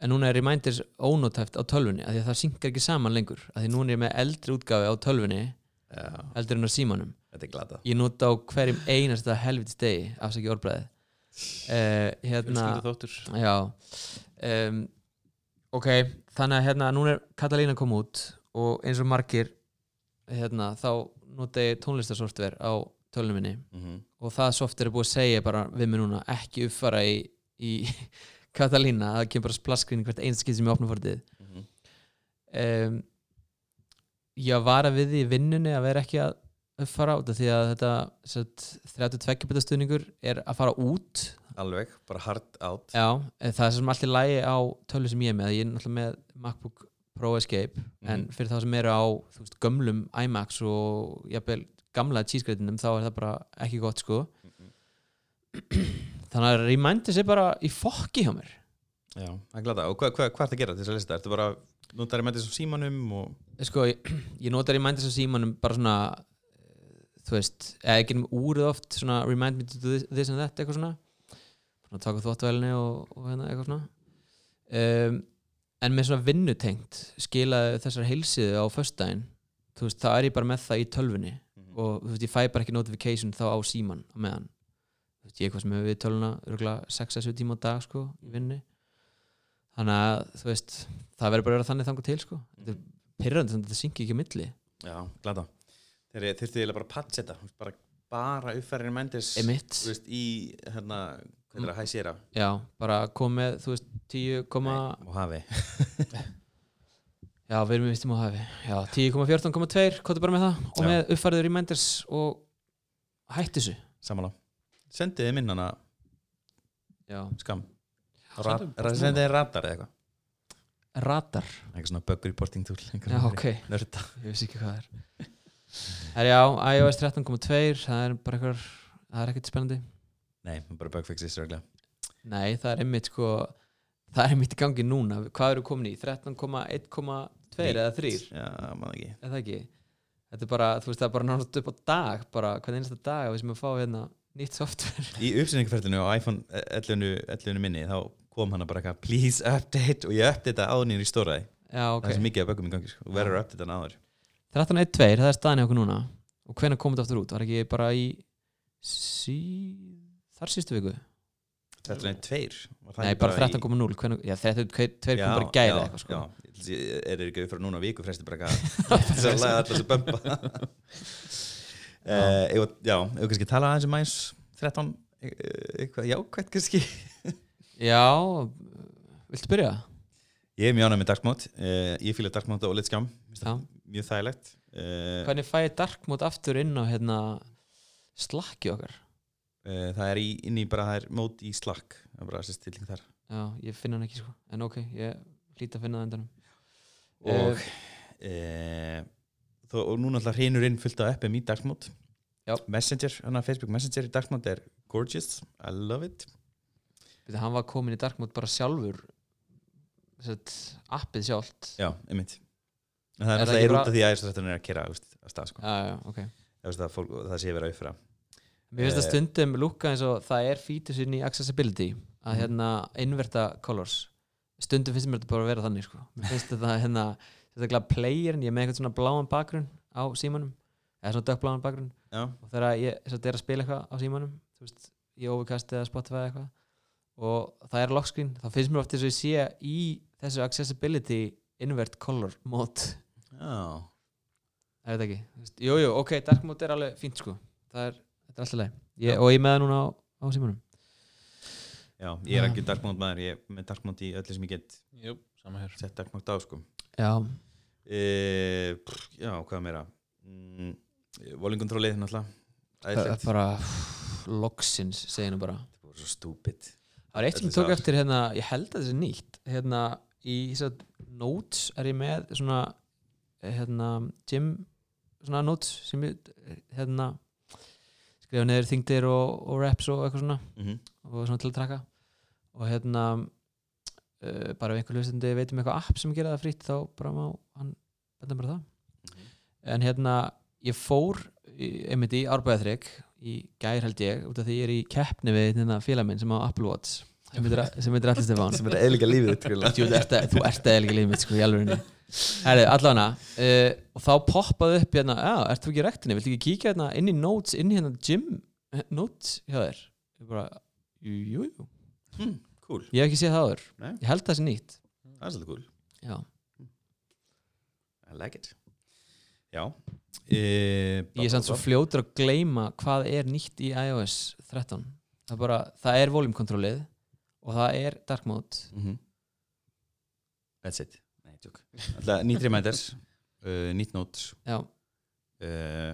en núna er Reminders ónótæft á tölvunni af því að það synkar ekki saman lengur. Af því núna er ég með eldri útgáfi á tölvunni Já, eldri en á símanum. Þetta er glata ég nota á hverjum einasta helvitist degi afsaki orðbræði uh, hérna Fjölskyldu þáttur Já. Um, Ok, þannig að hérna núna er Katalína kom út og eins og margir hérna, þá nota ég tónlistarsoftver á tölunum minni. Mm og það softver er búið að segja bara við mig núna ekki uppfara í, í Katalína, það kemur bara splaskrinni hvert einasta skil sem ég opna fórtið -hmm. um, Ég var að við í vinnunni að vera ekki að uppfara út því að þetta sett, 32 beta stuðningur er að fara út alveg, bara hard out Já, en það er sem allt í lægi á tölvu sem ég er með, ég er náttúrulega með MacBook Pro Escape, en Mhm. fyrir þá sem eru á veist, gömlum iMacs og jafnvel gamla cheesegreitinum þá er það bara ekki gott sko Mhm. þannig að Reminders er bara í fokki hjá mér. Já, það er glata og hvað hva, hva ertu að gera til þess að lista? Ertu bara notar í með þessum símanum og sko, ég, ég nota Reminders á símanum bara svona eh, þú veist, eða ekki um úrið oft svona remind me to do this, this and that eitthvað svona. Svona taka þvóttvælinni og, og hérna eitthvað svona. Um, en með svona vinnutengt skilaði þessar heilsiðu á föstudaginn. Þú veist, þá er ég bara með það í tölvunni og þú veist, ég fæ bara ekki notification þá á síman á meðan veist, ég eitthvað sem hefur við örgulega 6-7 tíma á dag sko, í vinnu. Þannig að, þú veist það verður bara að vera þannig þangur til sko. Þetta er pyrrandi þetta syngi ekki á milli. Já, glata. Þeir þurftu eiginlega bara að þú veist, bara, bara uppfærin mændis í hérna, hvað er það, hæsýra já, bara kom með þú veist, 10, og hafi já, við erum við vistum á hafi já, 10,14,2, hvað er bara með það. Og með uppfæriður reminders og hætti þessu. Samanlá Sendiði minn hana já, skam. Sendiði radar eða eitthvað? Radar? Eitthvað svona bug reporting tool já, ok, Nörda. Ég vissi ekki hvað það er. Það er já, iOS 13.2 það er bara eitthvað það er ekkert spennandi. Nei, bara bug fixes röglega Nei, það er einmitt sko það er einmitt í gangi núna. Hvað eru komin í? 13,1,2 eða 3 Já, maður ekki. Það ekki? Þetta er bara, þú veist það er bara náttúrulega upp á dag bara hvern einasta dag að við sem að fá hérna nýtt software. Í uppsendingarferðinu á iPhone 11, 11 minni þá kom hana bara eitthvað please update og ég updata áðunir í stóraði já ok, það er svo mikið að bögum í gangi sko. og verður að updata hana áður. 13.1.2 það er staðan hjá okkur núna. Og hvenær komið þetta aftur út, var ekki bara í sí... þar sístu viku? 13.2 nei, bara 13.0 hvenær... já, 13.2 kom bara í gæra eitthvað sko. já, er þeir ekki upp frá núna viku fresti bara að laga alltaf þessu bömba uh, ég, já, ég kannski tala aðeins um aðeins 13 eh, eitthvað jákvæmt kannski? Já, viltu byrja? ég er mjög ánægð með Dark Mode uh, ég fýla Dark Mode og Let's Skjám. Já. mjög þægilegt. Uh, hvernig fæ ég dark mode aftur inn á hérna slakki okkar? Uh, það er í, inn í bara það er mót í Slack það er bara þessi stilling þar. Já, ég finna hann ekki sko. En ok, ég hlýt að finna það endanum. Og, uh, þó, og núna alltaf hreinur inn fullt af appum í Já. Messenger, hana, Facebook Messenger í Mode er gorgeous, I love it Veitir, hann var komin í mode bara sjálfur sett, appið sjálft já, einmitt en það er Er alltaf af því að 13 er að kera að stað sko. já, já, ok það, að fólk, það sé verið að uppfæra Mér finnst það Eh. stundum lúka eins og það er fítus inn í accessibility að Mhm. hérna inverta colors stundum finnst mér þetta bara að vera þannig sko. Mér finnst þetta hérna sérstaklega playerin, ég er með eitthvað svona bláan bakgrunn á símanum, eða svona dökkbláan bakgrunn. Já, og þegar ég sem sagt, er að spila eitthvað á símanum þú veist, í Overcast eða Spotify eða eitthvað og það er lockscreen þá finnst mér oft þess að ég sé í þessu accessibility invert color mode. Já, það er þetta ekki veist, jú, ok, dark mode er alveg fínt sko. Það er, þetta er alltaf leið ég, og ég með það núna á, á símanum. Já, ég er ekki dark mode maður, ég er með dark mode í öllu sem ég get Jú, sama hér. sett dark mode á sko. Já, e, pff, Já, hvað meira? Mm, Volingkontrollið náttúrulega. Það er bara loksins, segir nú bara. Það voru svo stúpid. Það var eitt sem ég tók eftir hérna, ég held að þetta er nýtt. Hérna, í að notes er ég með svona hérna, gym svona notes sem ég hérna skrifa neður þingdir og, og reps og eitthvað svona. Mm -hmm. og svona til að traka og hérna uh, bara ef einhver hlustandi veit um eitthvað app sem gera það frýtt þá bara má hann benda bara það. En hérna ég fór einmitt í árbæðaþrygg í gær held ég út af því ég er í keppni við hérna, félag minn sem á Apple Watch sem heitir, Allir Stefán. Sem er eðlika lífið þú ert ekki lífið mitt sko í Herri, allavega uh, og þá poppaði upp hérna já, ert þú ekki í rektinni, viltu ekki kíkja hérna inn í notes, inn í hérna gym eh, notes hjá þér? Ég bara, jú, jú, jú. Hm, Cool, ég hef ekki séð það Nei. ég held það sé nýtt. Það er svolítið cool. Já, I like it. Já. E, ég er samt svo fljótur að gleyma hvað er nýtt í iOS 13 það er bara, það er volume kontrollið og það er dark mode. Mm That's it. Nei, nýtt reminders uh, Nýtt notes. Já, uh,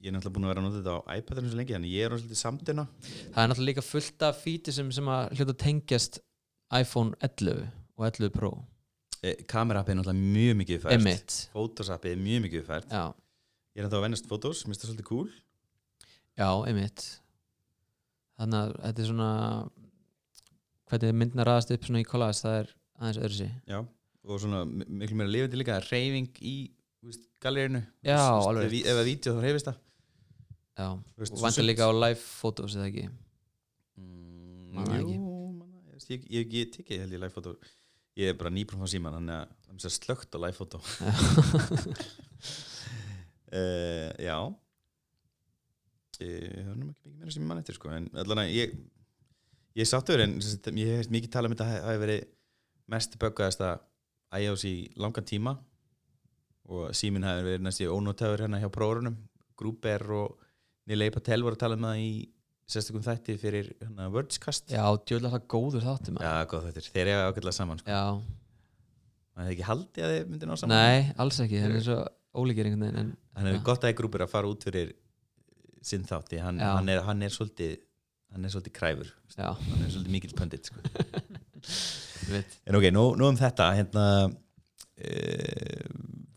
Ég er náttúrulega búin að vera að nota þetta á iPadinu svo lengi Þannig ég er svolítið samtina það er náttúrulega líka fullt af fíti sem, sem að hljóta að tengjast iPhone 11 og 11 Pro. Eh, Kamerappið er náttúrulega mjög mikið fært Emmitt, Photosappið er mjög mikið fært já, Ég er ennþá að vennast Photos, minnst það svolítið cool. Já, einmitt. Þannig að þetta er svona hvernig myndina raðast upp svona í collage það er aðeins öðru Já Og svona mi- miklu meira lifandi líka Reyfing í alveg Ef, að vídeo þá reyfist það já, og vantar líka á live photos eða ekki? Mm, Man það jú, ekki. það, ég, ég, ég, ég tekið held ég live photo. Ég er bara nýbrún frá síman þannig að það er sér slögt á live photo. Uh, já. Ég það nú ekki mikið meira sem ég mann eftir sko en allan að ég ég er sáttur en ég hef mikið talað um þetta hafi verið mest böggaðasta iOS í langan tíma. Og síminn hafi verið næst í ónótaður hérna hjá prógrunum Grúber og Nilei Patel voru að tala um það í sérstökum þætti fyrir hérna, Wordscast. Já, djöðlega það góður þáttum Já, góð þættir, þeir eru ágætlega saman sko. já, Það hefði ekki haldið að þeir myndi ná saman. Nei, alls ekki. Það er svo ólíkir einhvern veginn en, Já. er gott að grúpur að fara út fyrir sinn þátti, hann, Já. hann, er, hann er svolítið hann er svolítið kræfur. Já, hann er svolítið mikill pöndit sko. ég veit En ok, nú, nú um þetta hérna uh,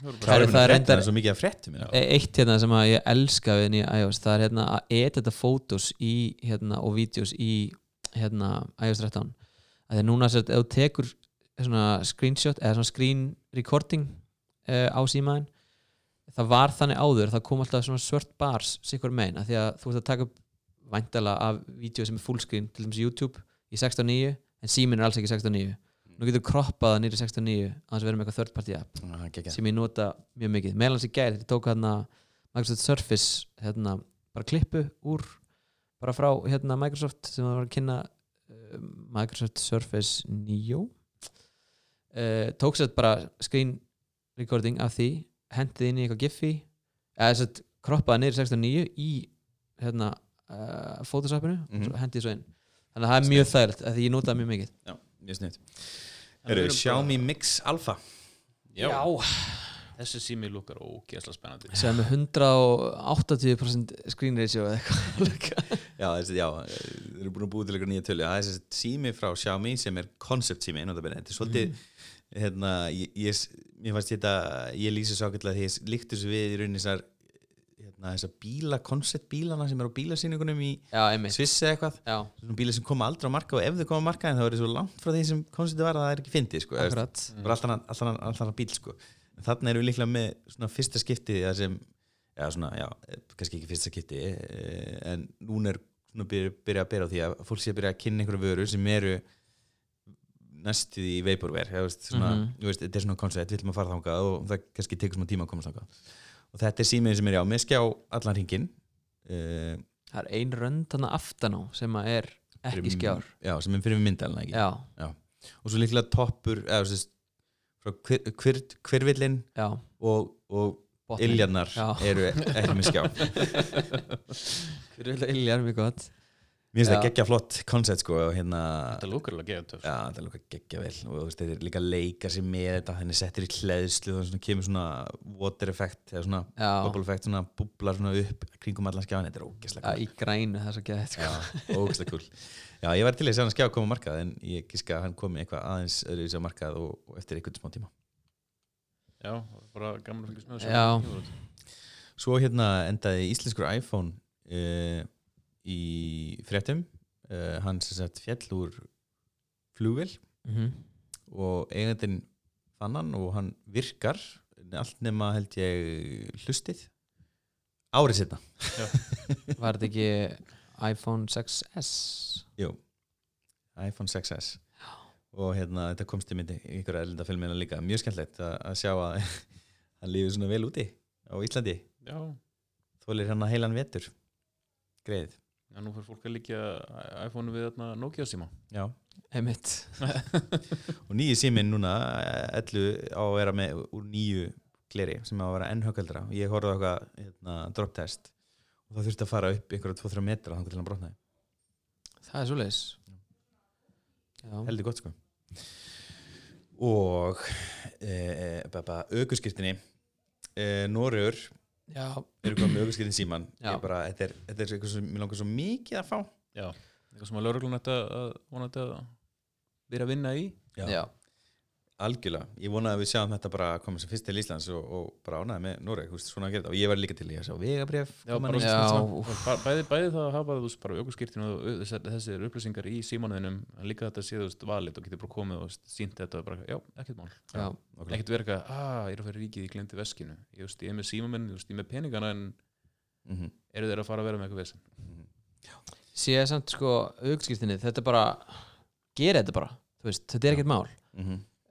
það er reyndar- svo mikið að fréttum hérna. E- eitt hérna sem að ég elska við nýja iOS það er hérna að edita fótos í hérna og vídeos í hérna iOS 13 að því núna ef þú tekur svona screenshot eða svona screen recording uh, á símaðin það var þannig áður það kom alltaf svona svört bars sikur megin. Að því að þú ert að taka upp væntala af vídeo sem er fullscreen til dæmis YouTube í 16.9 en símin er alls ekki 16.9 nú getur kroppað það nýri 16.9 að þess að vera með eitthvað third party app Ah, geggjað. sem ég nota mjög mikið. Meðal hans í gær, þetta tók hérna Microsoft Surface hérna, bara klippu úr bara frá hérna Microsoft sem var að kynna uh, Microsoft Surface 9 uh, tók sér bara screen recording af því hendið inn í eitthvað giffi eða þess að kroppaði niður 16.9 í hérna uh, Photoshopinu Mhm. og svo hendið svo inn. Þannig að það er mjög þægilegt af því ég nota mjög mikið. Já, mjög snitt Eru, Xiaomi Mix Alpha. Já, þessi sími lukkar ógeðslega spennandi. Sem er 180% screen ratio eða eitthvað. Já, þessi, já, þeir eru búin að búið til eitthvað nýja tölu. Það er þessi sími frá Xiaomi sem er concept sími notabene. Þetta er svolítið hérna, ég, ég, mér fannst þetta ég lýsi svo ágætlega því ég líktu þessu við í rauninni þessar hérna, þessar bíla, concept bílana sem eru á bílasýningunum í já, einmitt. Sviss eða eitthvað. Já, svona bílar sem koma aldrei á marka og ef þau koma á marka en það verður svo langt frá því sem konceptið var að það er ekki fyndið sko, eða, akkurat. bara allt annan, allt annan, allt annan bíl sko. en þannig erum við líklega með svona fyrsta skipti það sem, já svona, já kannski ekki fyrsta skipti eh, en núna er svona byrja, byrja að byrja á því að fólk sé að byrja að kynna einhverju vöru sem eru næstuð í svona, Mhm. þetta er svona koncept, við ætlum að fara þangað og það kannski tekur svona tíma að komast þangað og þetta er símið sem er já, með skjá allan hringin uh, það er ein rönd þarna aftan á sem er ekki skjár. Já, sem er fyrir myndalina ekki? Já, og svo líklega toppur eða, sérst, hver, hver, hvervillin já, og, og. Iljarnar Já. eru ekki með skjá Grilla iljar, mjög gott Mér finnst það Já. geggja flott koncept sko og hérna Þetta lúkar alveg geða töf Já, þetta lúkar geggja vel og þú veist, þetta er líka leika sér með þetta henni settir í hlæðslu og svona kemur svona water effect eða svona Já, bubble effect, svona bublar svona upp kringum allan skjáin, þetta er ógeðslega ja, í grænu þess að geta Já, þetta ógeðslega cool. Já, ég var til að sjá hann skjá koma á markað en ég giska að hann komi eitthvað aðeins öðru í markað og, og eftir einhvern smá tíma. Já, bara að fylgjast með Já. þessu Svo hérna endaði íslenskur iPhone uh, í fréttum. Uh, hann sem sagt fjall úr flugvél Mhm. og eigandinn fann hann og hann virkar. Allt nema held ég hlustið. Árið setna Var þetta ekki iPhone 6S? Jú, iPhone 6s og hérna þetta komst í myndi í ykkur erlenda filmina líka, mjög skemmtilegt að, að sjá að hann lífið svona vel úti á Íslandi, Já, þólir hann að heilan vetur. Greið, Já, nú fyrir fólk að líka iPhone við þarna Nokia síma já. Einmitt. Og nýju síminn núna 11 á að vera með úr nýju gleri sem á að vera enn högaldra og ég horfði á eitthvað hérna, drop test og það þurfti að fara upp einhverja 2-3 metra þannig til hann brotnaði, Það er svoleiðis. Já, heldur gott sko. Og e, e, bara aukurskiptinni e, Noregur já, eru komið með aukurskiptin síman Já. bara, þetta er, þetta er eitthvað sem mér langar svo mikið að fá. Já, eitthvað sem að lauruglun ætti að að- vonandi að vera að vinna í. Já. Algjörlega, ég vona að við sjáum þetta bara koma sem fyrst til Íslands og, og bara ánæði með Noreg, þú veist, svona að gera þetta. Og ég var líka til í að sjá vegabref í bæði, bæði það að hafa þú bara aukurskirtinu og þessir upplýsingar í símanuðinum líka þetta séð þú veist, valið. Og getur bara komið og sínt þetta og bara, já, ekkert mál. Ekkert verið eitthvað, að, ég er að fara í ríkið, ég glemdi veskinu. Ég, veist, ég er með ég, veist, ég er með peningana en Mhm, eru þeir að fara að vera með eitthvað vesen? Mhm. Sér samt sko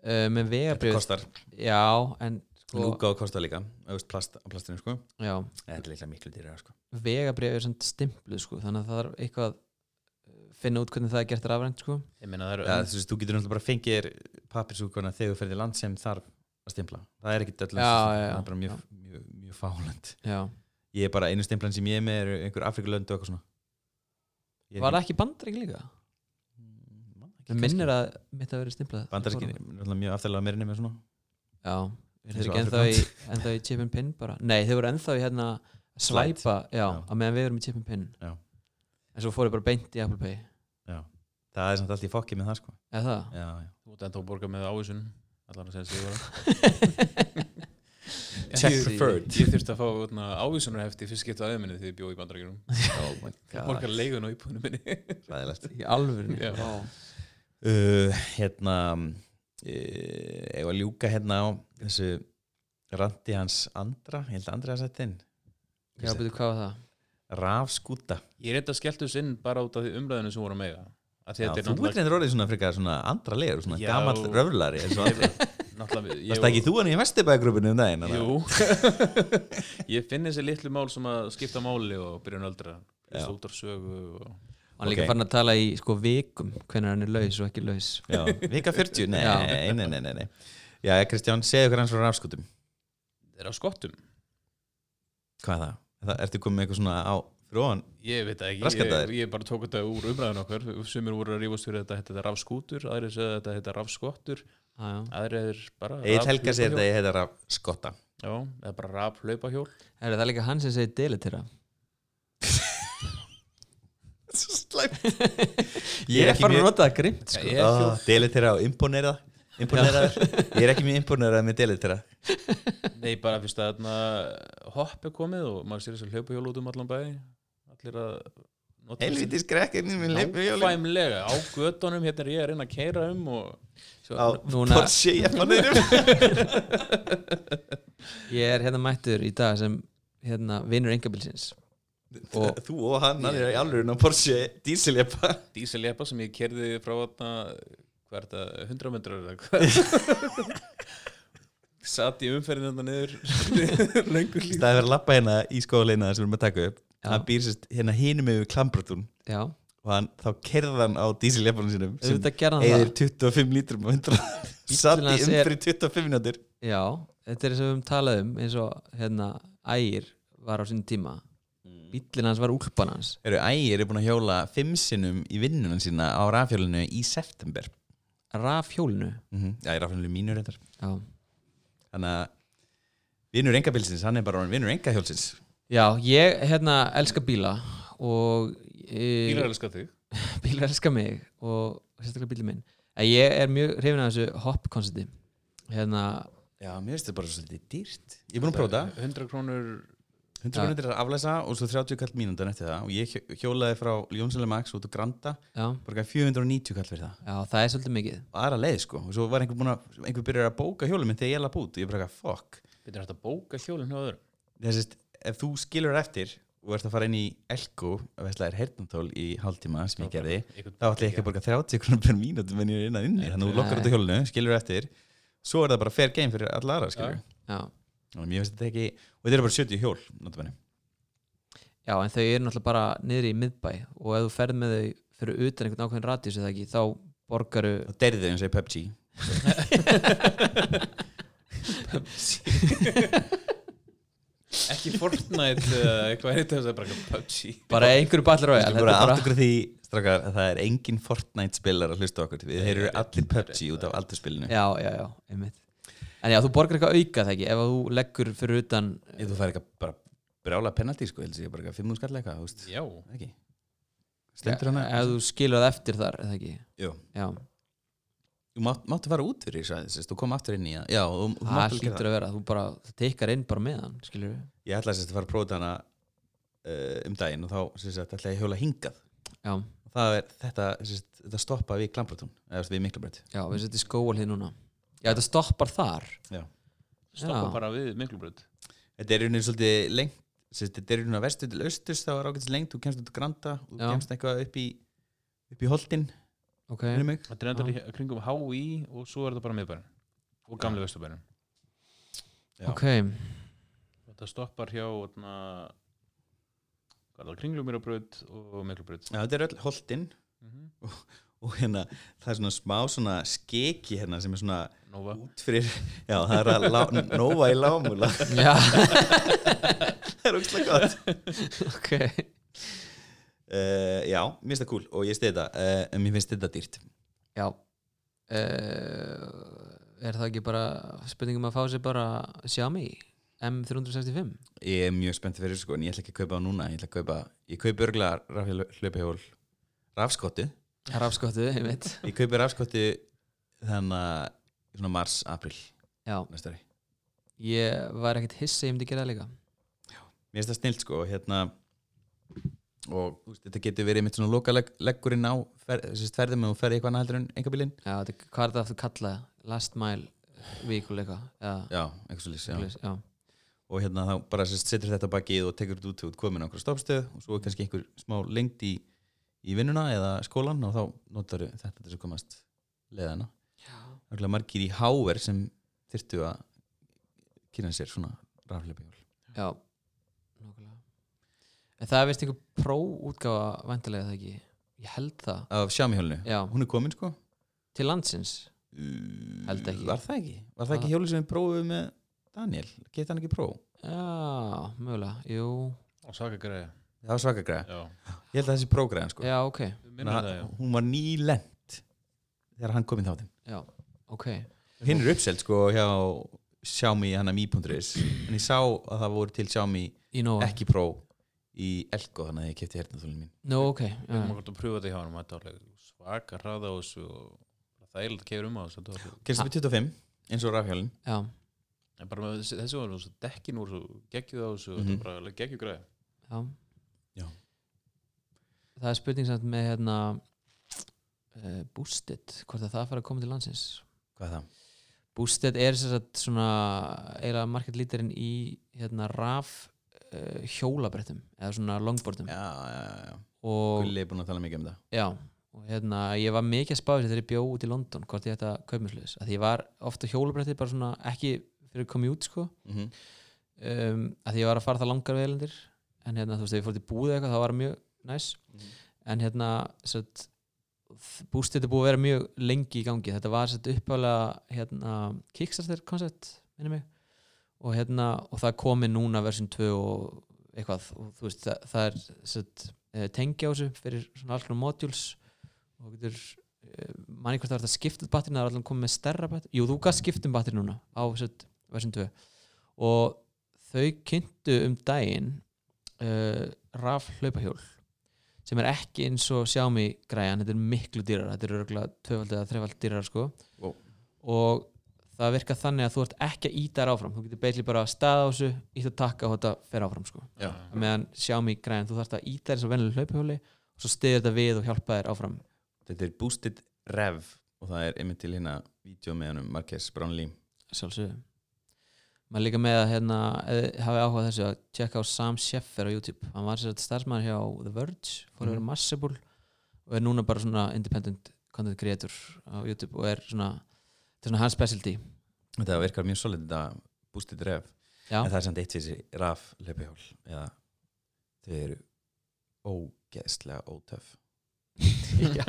uh, Með Þetta vegabrjöð kostar, Já, en sko lúka og kostar líka veist, plast, á plastinu sko. Já, þetta er líka miklu dýra sko. Vegabrjöð er samt stimpluð sko Þannig að það er eitthvað uh, finna út hvernig það er gert rafrænt sko. Ég meina það eru ja, þú veist, þú getur náttúrulega bara fengið pappirsúkuna þegar þú ferði land sem þarf að stimpla. Það er ekkit já. það er bara mjög, mjög, mjög fálend Já, ég er bara einu stimplan sem ég er með er einhver Afrikulönd og eitthvað svona. Var það ekki- bandarík líka? Mm, man ekki Mér minnir að mitt að vera stimplað bandarískin er náttúrulega mjög aftalega meirinni með svona. Já, þeir eru ekki ennþá í, ennþá í chip and pin bara. Nei, þeir voru ennþá í hérna svæpa, já, á meðan við erum í chip and pin. Já. En svo fóru bara beint í Apple Pay. Já. það er samt allt í fokki með það sko. Eða það? já, já. þú ert enda að borga með ávísun allan að segja sig bara. Check Ég- preferred. ég þurfti að fá hérna, ávísunarhefti fyrst skipta aðeins minni þegar ég bjóð í bandarækjunum oh my ég borga leigun á íbúinu minni. Ræðilegt Í Já. Uh, hérna uh, ég var að ljúka hérna á þessu randi hans andra ég held að andra að setja inn Já, betur hvað var það? rafskúta ég er þetta skellt þess inn bara út af því umræðinu sem voru að mega Af því Já, þetta er þú náttúrulega reyndir orðið svona frekar svona andra legur svona Já. gamall röflari eins og andra náttúrulega ég- Varst ekki þú hann í Vesturbægrupinu um daginn? Jú Ég finn þessi litlu mál sem að skipta máli og byrja að öldra Já. Stóttar sögu og... Hann er líka farin að tala í sko vikum Hvenær hann er laus og ekki laus Já, vika 40? Nei, Já. nei, nei, nei, nei. Já, Kristján, segðu okkur hans frá rafskútum Þeir eru á skottum Hvað er það? það ertu komið með eitthvað svona á fróðan? Ég veit ekki, ég, ég bara tók þetta úr umræðinu okkar Sumir voru að rífast fyrir þetta Þetta rafskútur, aðrir segja þetta þetta rafskottur Aðrir er bara Egil Helga segir þetta heita rafskotta Já, eða bara rafhlaupahjól Er það líka hann sem segir deletera? Svo slæmt. Ég er farin að nota það grimt Ég Delitera og imponera Ég er ekki mjög imponerað með delitera Nei, bara fyrst að hopp er komið og maður sér þessi hlaupahjól út um allan bæ. Allir að nota Helviti skrekkinni minn leifbjólin Nákvæmlega, á gödunum, hérna er ég að reyna að keira um og svo, Á Núna- Porsche jefnaneinum Ég er hérna mættur í dag sem hérna vinnur engabilsins Og- Þú og hann, hann er í alveg Porsche dísiljepa. Dísiljepa sem ég kerði frá þarna, hvað þetta, 100 metrar eða hvað? Satt í umferðin þarna niður. Löngur líf Það er verið að lappa hérna í skóleina sem við erum að taka upp. Já. Hann býr sérst hérna hinum yfir Klambrotún Já, og hann, þá kerði hann á dísiljepanum sínum sem hann eðir 25 lítrum á 100 Satt í er- umfyrir 25 minútur Já, þetta er og við höfum talað um eins og hérna ægir var á sinni tíma bíllinn hans var úlpan hans. Eru ægir er búin að hjóla fimm sinnum í vinnunum sína á rafjólinu í september? Rafhjólinu? Mm Já, í rafjólinu mínu reyndar. Já. Þannig að vinnur engabilsins, hann er bara vinnur engahjólsins. Já, ég hérna elska bíla og e, Bílar elska þig. bílar elska mig og sérstaklega bílinn minn. En ég er mjög hrifin af þessu hopp koncepti hérna, Já, mér finnst þetta bara svolítið dýrt. Ég er búin að prófa það 100 krónur 100 minútur að aflæsa og svo 30 kall mínútur eftir það. Og ég hjó- hjólaði frá Jónsson Max út á Granda já, bara 490 kall fyrir það. Já, það er svolítið mikið. Og aðra leið sko. Og svo var einhver búin að einhver byrjar að bóka hjólum minn þegar ég lapp út. Og ég bara fuck. Býtur hægt að bóka hjólinn hjá öðrum? Þessist ef þú skilur eftir og ert að fara inn í Elko að veistlega er heyrnantól í hálftíma sem ég gerði þá ætla ég ekki að borga 30 krónur per mínútu menn ég er innan inni. Þannig að þú lokkar út á hjólinu, skilur eftir. Svo er það bara fair game fyrir alla aðra skilur já, og mér finnst þetta ekki og þetta er bara 70 hjól notabene. já, en þau eru náttúrulega bara niður í miðbæ. Og ef þú ferð með þau fyrir utan einhvern ákveðin radíus eða ekki, þá borgaru þá deyrið þau eins og í PUBG Ekki Fortnite eða eitthvað er þetta það er bara PUBG bara einhverju ballar á Ég skal bara átt okkur á því strákar að það er engin Fortnite spilar að hlusta okkur. Við þeir eru allir PUBG út af aldurspilinu já, já, já, einmitt en já, þú borgar eitthvað auka það ekki ef að þú leggur fyrir utan Ég þú fær eitthvað bara brjála penalty sko, heldur ég bara eitthvað 5 skall eitthvað, þú veist, Já, ekki? Stendur hana ef þú skilur það eftir þar, eða ekki? Jú, já, þú mátt, máttu fara út fyrir þess að þú kom aftur inn í það. Já, þú, þú það mátt alveg gera hlýtur að vera þú bara, það teikar inn bara með hann skilur við, Ég ætlaði sérst að fara að prófa hana uh, um daginn og þá sérst að ætlaði ég að hjóla hingað. Já, og það er þetta, sérst, þetta stoppa við Klambratún eða þú veist, við Miklabröð já, við setjum skóalið núna já, þetta stoppar þar. Já. stoppa Já. bara við miklubröð Þetta er rauninni svolítið lengt þetta er rauninni að vestu til austurs þá er ágætis lengt, þú kemst út á Granda og þú kemst eitthvað upp í upp í Holtin, ok, minnum mig. Þetta er endar í kringum HÍ og svo er þetta bara miðbærin og gamli vesturbærin Já. ok. Þetta stoppar hjá er það, kringlumýrabröð og miklubröð þetta er öll Holtin mm -hmm. og hérna það er svona smá svona skeki hérna sem er svona Nova. út fyrir já það er að lá, nóa í lámúla já, það er úrslega gott. Ok. Uh, já, mér finnst það cool. Og ég stið þetta. Uh, en mér finnst þetta dýrt. Já. Uh, er það ekki bara spurningum að fá sér bara Xiaomi? M365 ég er mjög spennt fyrir þessu sko en ég ætla ekki að kaupa það núna. Ég ætla að kaupa, ég kaupi örgulega hlaupihjól rafskottu rafskottu, einmitt. Ég kaupi rafskottu þannig að í svona mars, april já, næsta ári. Ég var ekkert hissi ég myndi gera það líka. Mér finnst það snilt sko hérna og veist, þetta getur verið mitt svona lokaleggurinn á fer, þessi ferðum og ferði eitthvað annað en engabílinn já, þetta, hvað er það aftur kallað? Last mile vehicle já, já, eitthvað já. Já. og hérna þá bara sérst, setur þetta bakið og tekur þetta út út komin á einhverja stoppstöð og svo kannski einhver smá lengt í, í vinnuna eða skólan og þá notar þetta til þess að komast leðana það er margir í háver sem þyrftu að kynna sér svona rafleipihjól já, nákvæmlega. En það er vist einhver pró-útgáfa vantilega það ekki? Ég held það, af sjámihjólinu, já, hún er komin sko. Til landsins? Uh, Held ekki. var það ekki? var það ekki Ah. hjóli sem við prófum með Daniel, geta hann ekki próf? já, mögulega, jú. Og saka greið það var svaka græða, Já, ég held að þessi prógræðan sko. Já, ok, minna það já. hún var nýlend þegar hann kom inn þáttinn. Já, ok. Hinn er uppselt sko hjá Xiaomi hann að mi.is en ég sá að það voru til Xiaomi í ekki Pro í Elko þannig að ég kefti hernaþólinn mín. No, ok Við erum já. okkur að pröfa þetta hjá hann þetta var svaka hraða þessu og það er eiginlega kefur um á þessu þetta var alveg- kemst upp í 25 eins og rafhjálin já, en bara með þessi, var svo dekkin úr svo geggjuð á þessu og já. Það er spurning samt með hérna uh, Boosted, hvort að það fara að koma til landsins. Hvað er það? Boosted er sagt svona eiginlega market leaderinn í hérna raf uh, hjólabrettum eða svona longboardum. Já, já, já, Gulli er búin að tala mikið um það. Já, og hérna ég var mikið að spáði þegar ég bjó út í London hvort ég ætti að kaupa mér sluðis að ég var ofta hjólabretti bara svona ekki fyrir commute sko. Mm -hmm. um, að ég var að fara það langar velendir en hérna þú veist ef ég fór til búið eitthvað þá var það mjög næs. En hérna satt, boostið er búið að vera mjög lengi í gangi. Þetta var satt uppálega hérna, Kickstarter koncept og hérna og það komið núna version 2 og eitthvað. Og þú veist það, það er sett, tengja á þessu fyrir svona konar modules. Og getur manni hvort það var þetta skiptið batterina það er allan komið með stærra batteri jú þú gæst skiptum batteri núna á sett, version 2 og þau kynntu um daginn uh, raf hlaupahjól sem er ekki eins og Xiaomi græjan, þetta er miklu dýrar þetta er örgulega tvöfald eða þrefald dýrar sko. Wow. og það virkar þannig að þú ert ekki að íta þér áfram þú getur beitli bara að staða á þessu íta að taka og þetta fer áfram sko. Meðan Xiaomi græjan, þú þarfst að íta þér eins og vennilega hlaupahjóli og svo stiður þetta við og hjálpa þér áfram þetta er boosted rev og það er einmitt til hérna vídeo með hennum Marques Brownlee sjálfsögðu maður líka með að hérna, ef þið hafið áhuga þessu að tjekka á Sam Sheffer á YouTube. Hann var sér að starfsmæður hjá The Verge fór að vera Mhm. Massable og er núna bara svona independent content creator á YouTube og er svona þetta er svona hans specialty. Þetta virkar mjög solid þetta boosted rev já, en það er samt eitt þessi raf löpihjól eða þau eru ógeðslega ótöf já.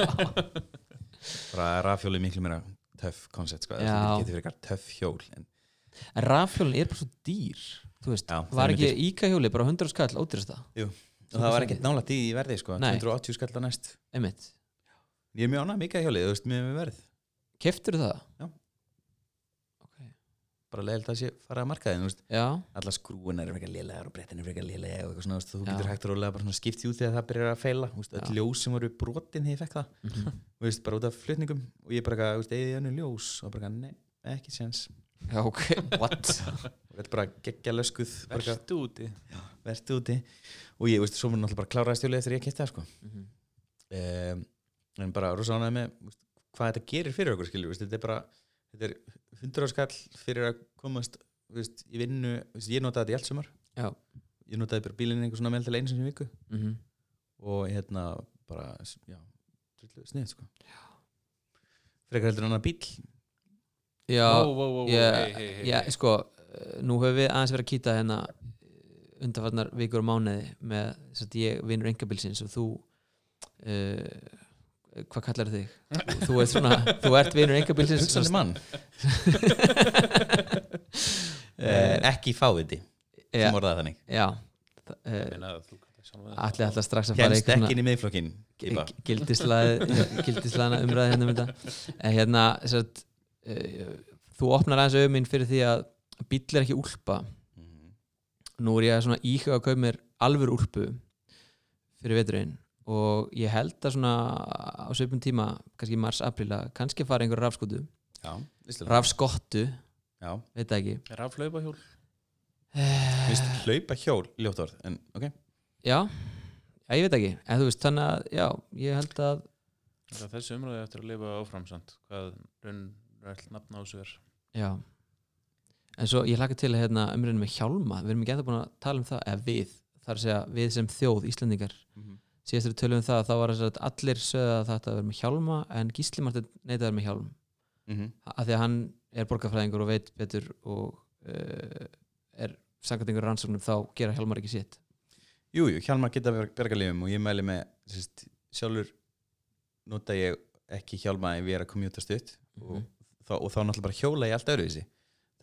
rafhjól er miklu meira töff koncept sko, það getur fyrir eitthvað töff hjól en en rafhjólin er bara svo dýr veist, Já, var er ekki íka hjóli bara 100 skall ódýrast það og það var ekkert nálægt í verði sko, Nei. 280 skall á næst. Einmitt, ég er mjög ánæg mikið hjólið, þú veist, með með verð. Keftur það? Já. ok, bara leiðilegt að sé fara að markaðin, alla skrúunar eru frekar lélegar og brettin eru frekar lélega og svona, þú Já. getur hægt og rólega bara svona skipt út þegar það byrjar að feila öll ljós sem voru brotin þegar ég fekk það. Mhm. þú veist, bara út af flutningum og ég bara, veist, eða önnu ljós og bara, nei, ekki séns já ok, what? Og þetta bara geggja löskuð Vertu úti. Vertu úti. Og ég, þú veist, svo mun náttúrulega bara kláraði stjólið eftir ég kæfti það, sko. Mhm. um, en bara rosa ánægði með þú veist, hvað þetta gerir fyrir okkur skilju, þetta er bara þetta er 100 skall fyrir að komast þú veist, í vinnu, þú veist, ég notaði þetta í allt sumar. Já, ég notaði bara bílinn einhver svona meðal til einu sem í viku. Mhm. Og hérna bara, já, drullu snið sko. frekar heldur annar bíl já, Wow, wow, wow, ég, hey, hey, hey, hey. sko uh, nú höfum við aðeins verið að kýta hérna undanfarnar vikur og mánuði með þess að ég vinur engabilsins og þú uh, hvað kallar þig? þú ert svona, þú ert vinur engabilsins hugsandi mann eh, ekki fáviti sem orðaði þannig já uh, Ég allir ætla strax að fara í inn í miðflokkin Keipa. gildislaðina umræði hérna um þetta en hérna sagt, uh, þú opnar aðeins auðminn fyrir því að bíll er ekki úlpa. Mhm. nú er ég svona íhuga að kaupa mér alvör úlpu fyrir veturinn og ég held að svona á svipum tíma, kannski í mars-april að kannski fara einhver rafskotu rafskottu, já, veit það ekki. Er raflaupa hjól? Vist, hlaupa hjól, ljótt orð en ok, já, já, ég veit ekki. En þú veist, þannig að, já, ég held að Það er þessi umræði eftir að lifa áfram samt hvað raunræll nafn á þessu er Já. En svo ég hlaka til að hérna, umræðinu með hjálma. Við erum ekki eftir búin að tala um það eða við, þar að segja við sem þjóð, Íslendingar. Síðast við tölum um það, þá var að allir sögða að þetta að vera með hjálma en Gísli Martin neitaði að vera með hjálm. Mhm. af því að hann er borgarfræðingur og veit betur og uh, er sangat einhver rannsóknum þá gera hjálmar ekki sitt. Jú, jú, hjálmar geta berga lifum og ég mæli með sérst, sjálfur nota ég ekki hjálma ef ég er að komjúta stutt og, Mhm. Þá, og þá náttúrulega bara hjóla ég allt öðruvísi.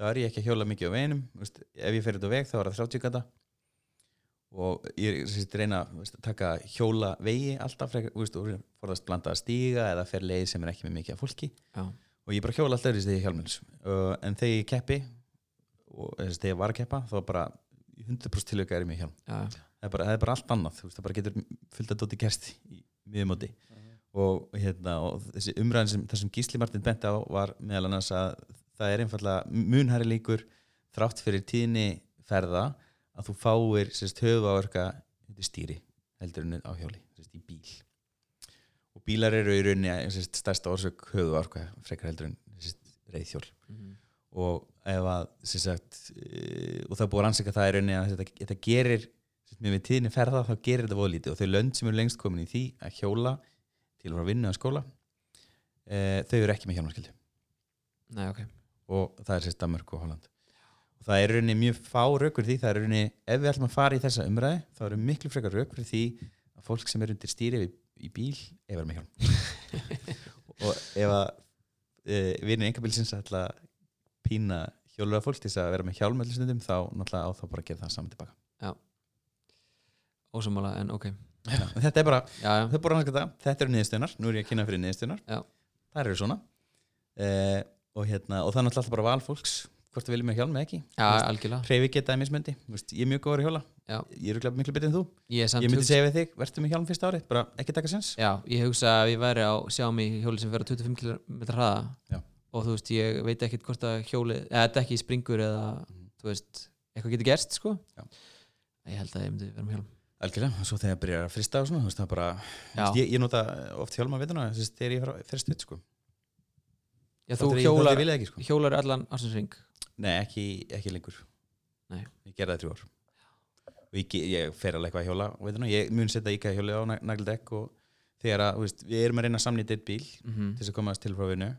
Þá er ég ekki að hjóla mikið á veginum veist, ef ég fer þetta veg þá er það 30 gata og ég sérst, reyna veist, að taka hjóla vegi alltaf frekar, veist, og forðast blanda að stíga eða fer leið sem er ekki með mikið af fólki. Já, og ég bara hjóla allt öðruvísi þegar ég hjálmins uh, en þegar ég keppi og þess, þegar ég var að keppa þá bara í 100% tilöka er ég með hjálm. Já, það er bara, það er bara allt annað það bara getur fullt að dóti gerst í miðumóti og, hérna, og þessi umræðin sem þessum Gísli Martin benti á var meðal annars að það er einfallega munhæri líkur þrátt fyrir tíðni ferða að þú fáir höfuáverka stýri heldur en á hjóli sérst, í bíl. Og bílar eru í rauninni sérst, stærsta orsök höfuáverka frekar heldur en reyðhjól Mhm. og ef að sem sagt, e, og það búið að rannsaka það í rauninni að þetta, þetta gerir sem með við tíðinni ferða þá gerir þetta voða lítið og þau lönd sem eru lengst komin í því að hjóla til að fara að vinna á skóla e, þau eru ekki með hjálmarskildi Nei, ok. Og það er sérst Danmörk og Holland. Og það er rauninni mjög fá rauk fyrir því það er rauninni, ef við ætlum að fara í þessa umræði þá eru miklu frekar rauk fyrir því að fólk sem er undir stýri í, í bíl ef er með hjálm. Og ef að e, vinir engabílsins ætla að pína hjólulega fólk til þess að vera með hjálm þá náttúrulega á þá bara að gera það saman tilbaka ósamála en ok þetta er bara, já, já, er bara þetta. Eru niðurstöðunar, nú er ég að kynna fyrir niðurstöðunar það eru svona. Uh, og, hérna, og það er náttúrulega alltaf bara val fólks hvort það viljum með hjálm eða ekki hreyfi getaði mismöndi, ég er mjög góður í hjóla. Já. ég er örugglega miklu betur en þú. Ég, ég myndi segja við þig, verður með hjálm fyrsta ári bara ekki taka sens já, ég hugsa að ég væri á sjámi hjóli sem fer á 25 km hraða og þú veist, ég veit ekkert hvort að hjóli eða þetta ekki springur eða þú veist, eitthvað getur gerst sko. Já. ég held að ég myndi vera með hjálm algjörlega, og svo þegar ég byrjar að frista og svona, þú veist, það bara, þú veist, ég, ég nota oft hjálma vituna, þess að þegar ég fer, stutt sko. já, þú hjólar, ég ekki, sko. hjólar allan Arsinsring nei, ekki, ekki lengur Nei. ég gerði það í þrjú ár og ég, ég fer alveg eitthvað að hjóla vituna, ég mun setja íkæða hjóli á nag- nagldekk og þegar að, þú veist, við erum að reyna að samnýta eitt bíl mm -hmm. til þess að komast til frá vinnu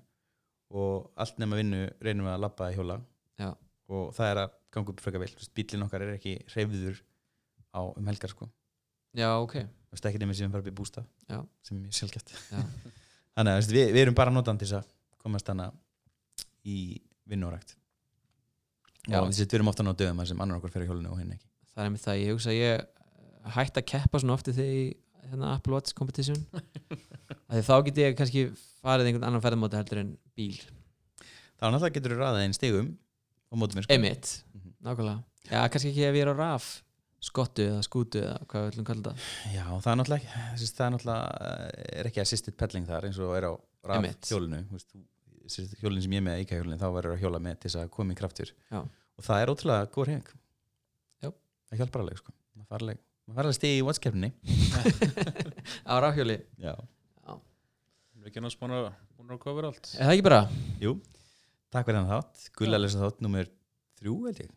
og allt nema vinnu reynum við að labba að hjóla Já. og það er að ganga upp frekar vel Þú veist, bílinn okkar er ekki hreyfður á um helgar sko já, ok Þú veist, ekki nefnir sem bara upp í bústað Já. sem er mjög sjálfgætt Já. þannig að við, við erum bara notan til þess að komast hana í vinnurækt Já. og við erum ofta á döðum sem annar okkur fyrir hjólinu og hinn ekki það er með það, ég hugsa að ég hætti að keppa svona ofti þegar í hérna, Apple Watch competition þá get ég kannski farið einhvern annan ferðamóti heldur en bíl þá náttúrulega getur þú ræðað einn stigum á mótum mér sko. Einmitt, Mhm. nákvæmlega Já, kannski ekki ef ég er á raf skottu eða skútu eða hvað við ætlum að kalla það Já, það er náttúrulega ekki þessi, það er náttúrulega er ekki assisted pedaling þar eins og er á hjólinu hjólinu sem ég er með íkæða hjólinu þá verður að hjóla með til þess að koma í kraftur. Já. og það er ótrúlega góð reyng Já. það hjálpar alveg sko. maður fara alveg, stigi í watchkeppninni Á rafhjóli, Já. Við erum ekki annars búin að, cover allt? Er það ekki bara? Jú, takk fyrir hann þátt. Gullalesa þátt nummer þrjú held ég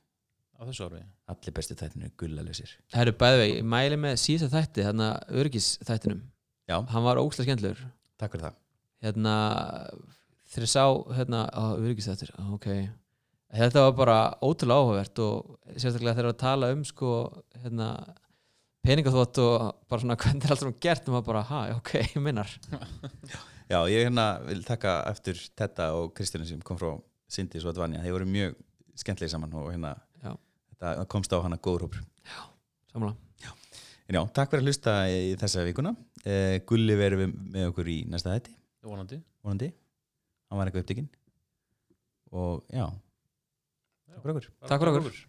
á þessu ári Allir bestu þættinu gullalesir. Það eru bæði vegi, ég mæli með síðasta þætti hérna örgis þættinum Já, hann var ógslag skemmtlegur takk fyrir það. Hérna þegar ég sá hérna, á örgis þættir ok, þetta var bara ótrúlega áhugavert og sérstaklega þegar að tala um sko hérna peningaþvott og bara svona hvernig er allt svona gert og maður bara, ha, ok, ég minnar Já, ég hérna vil taka eftir Tetta og Kristjana sem kom frá Sindis og Advanja, þeir voru mjög skemmtlegi saman og hérna. Þetta komst á hana góður hópur. Samla, En já, takk fyrir að hlusta í þessa vikuna. Eh, Gulli verður við með okkur í næsta þætti. Vonandi. Vonandi, hann var eitthvað upptekinn. Og já, takk fyrir okkur. Takk fyrir okkur.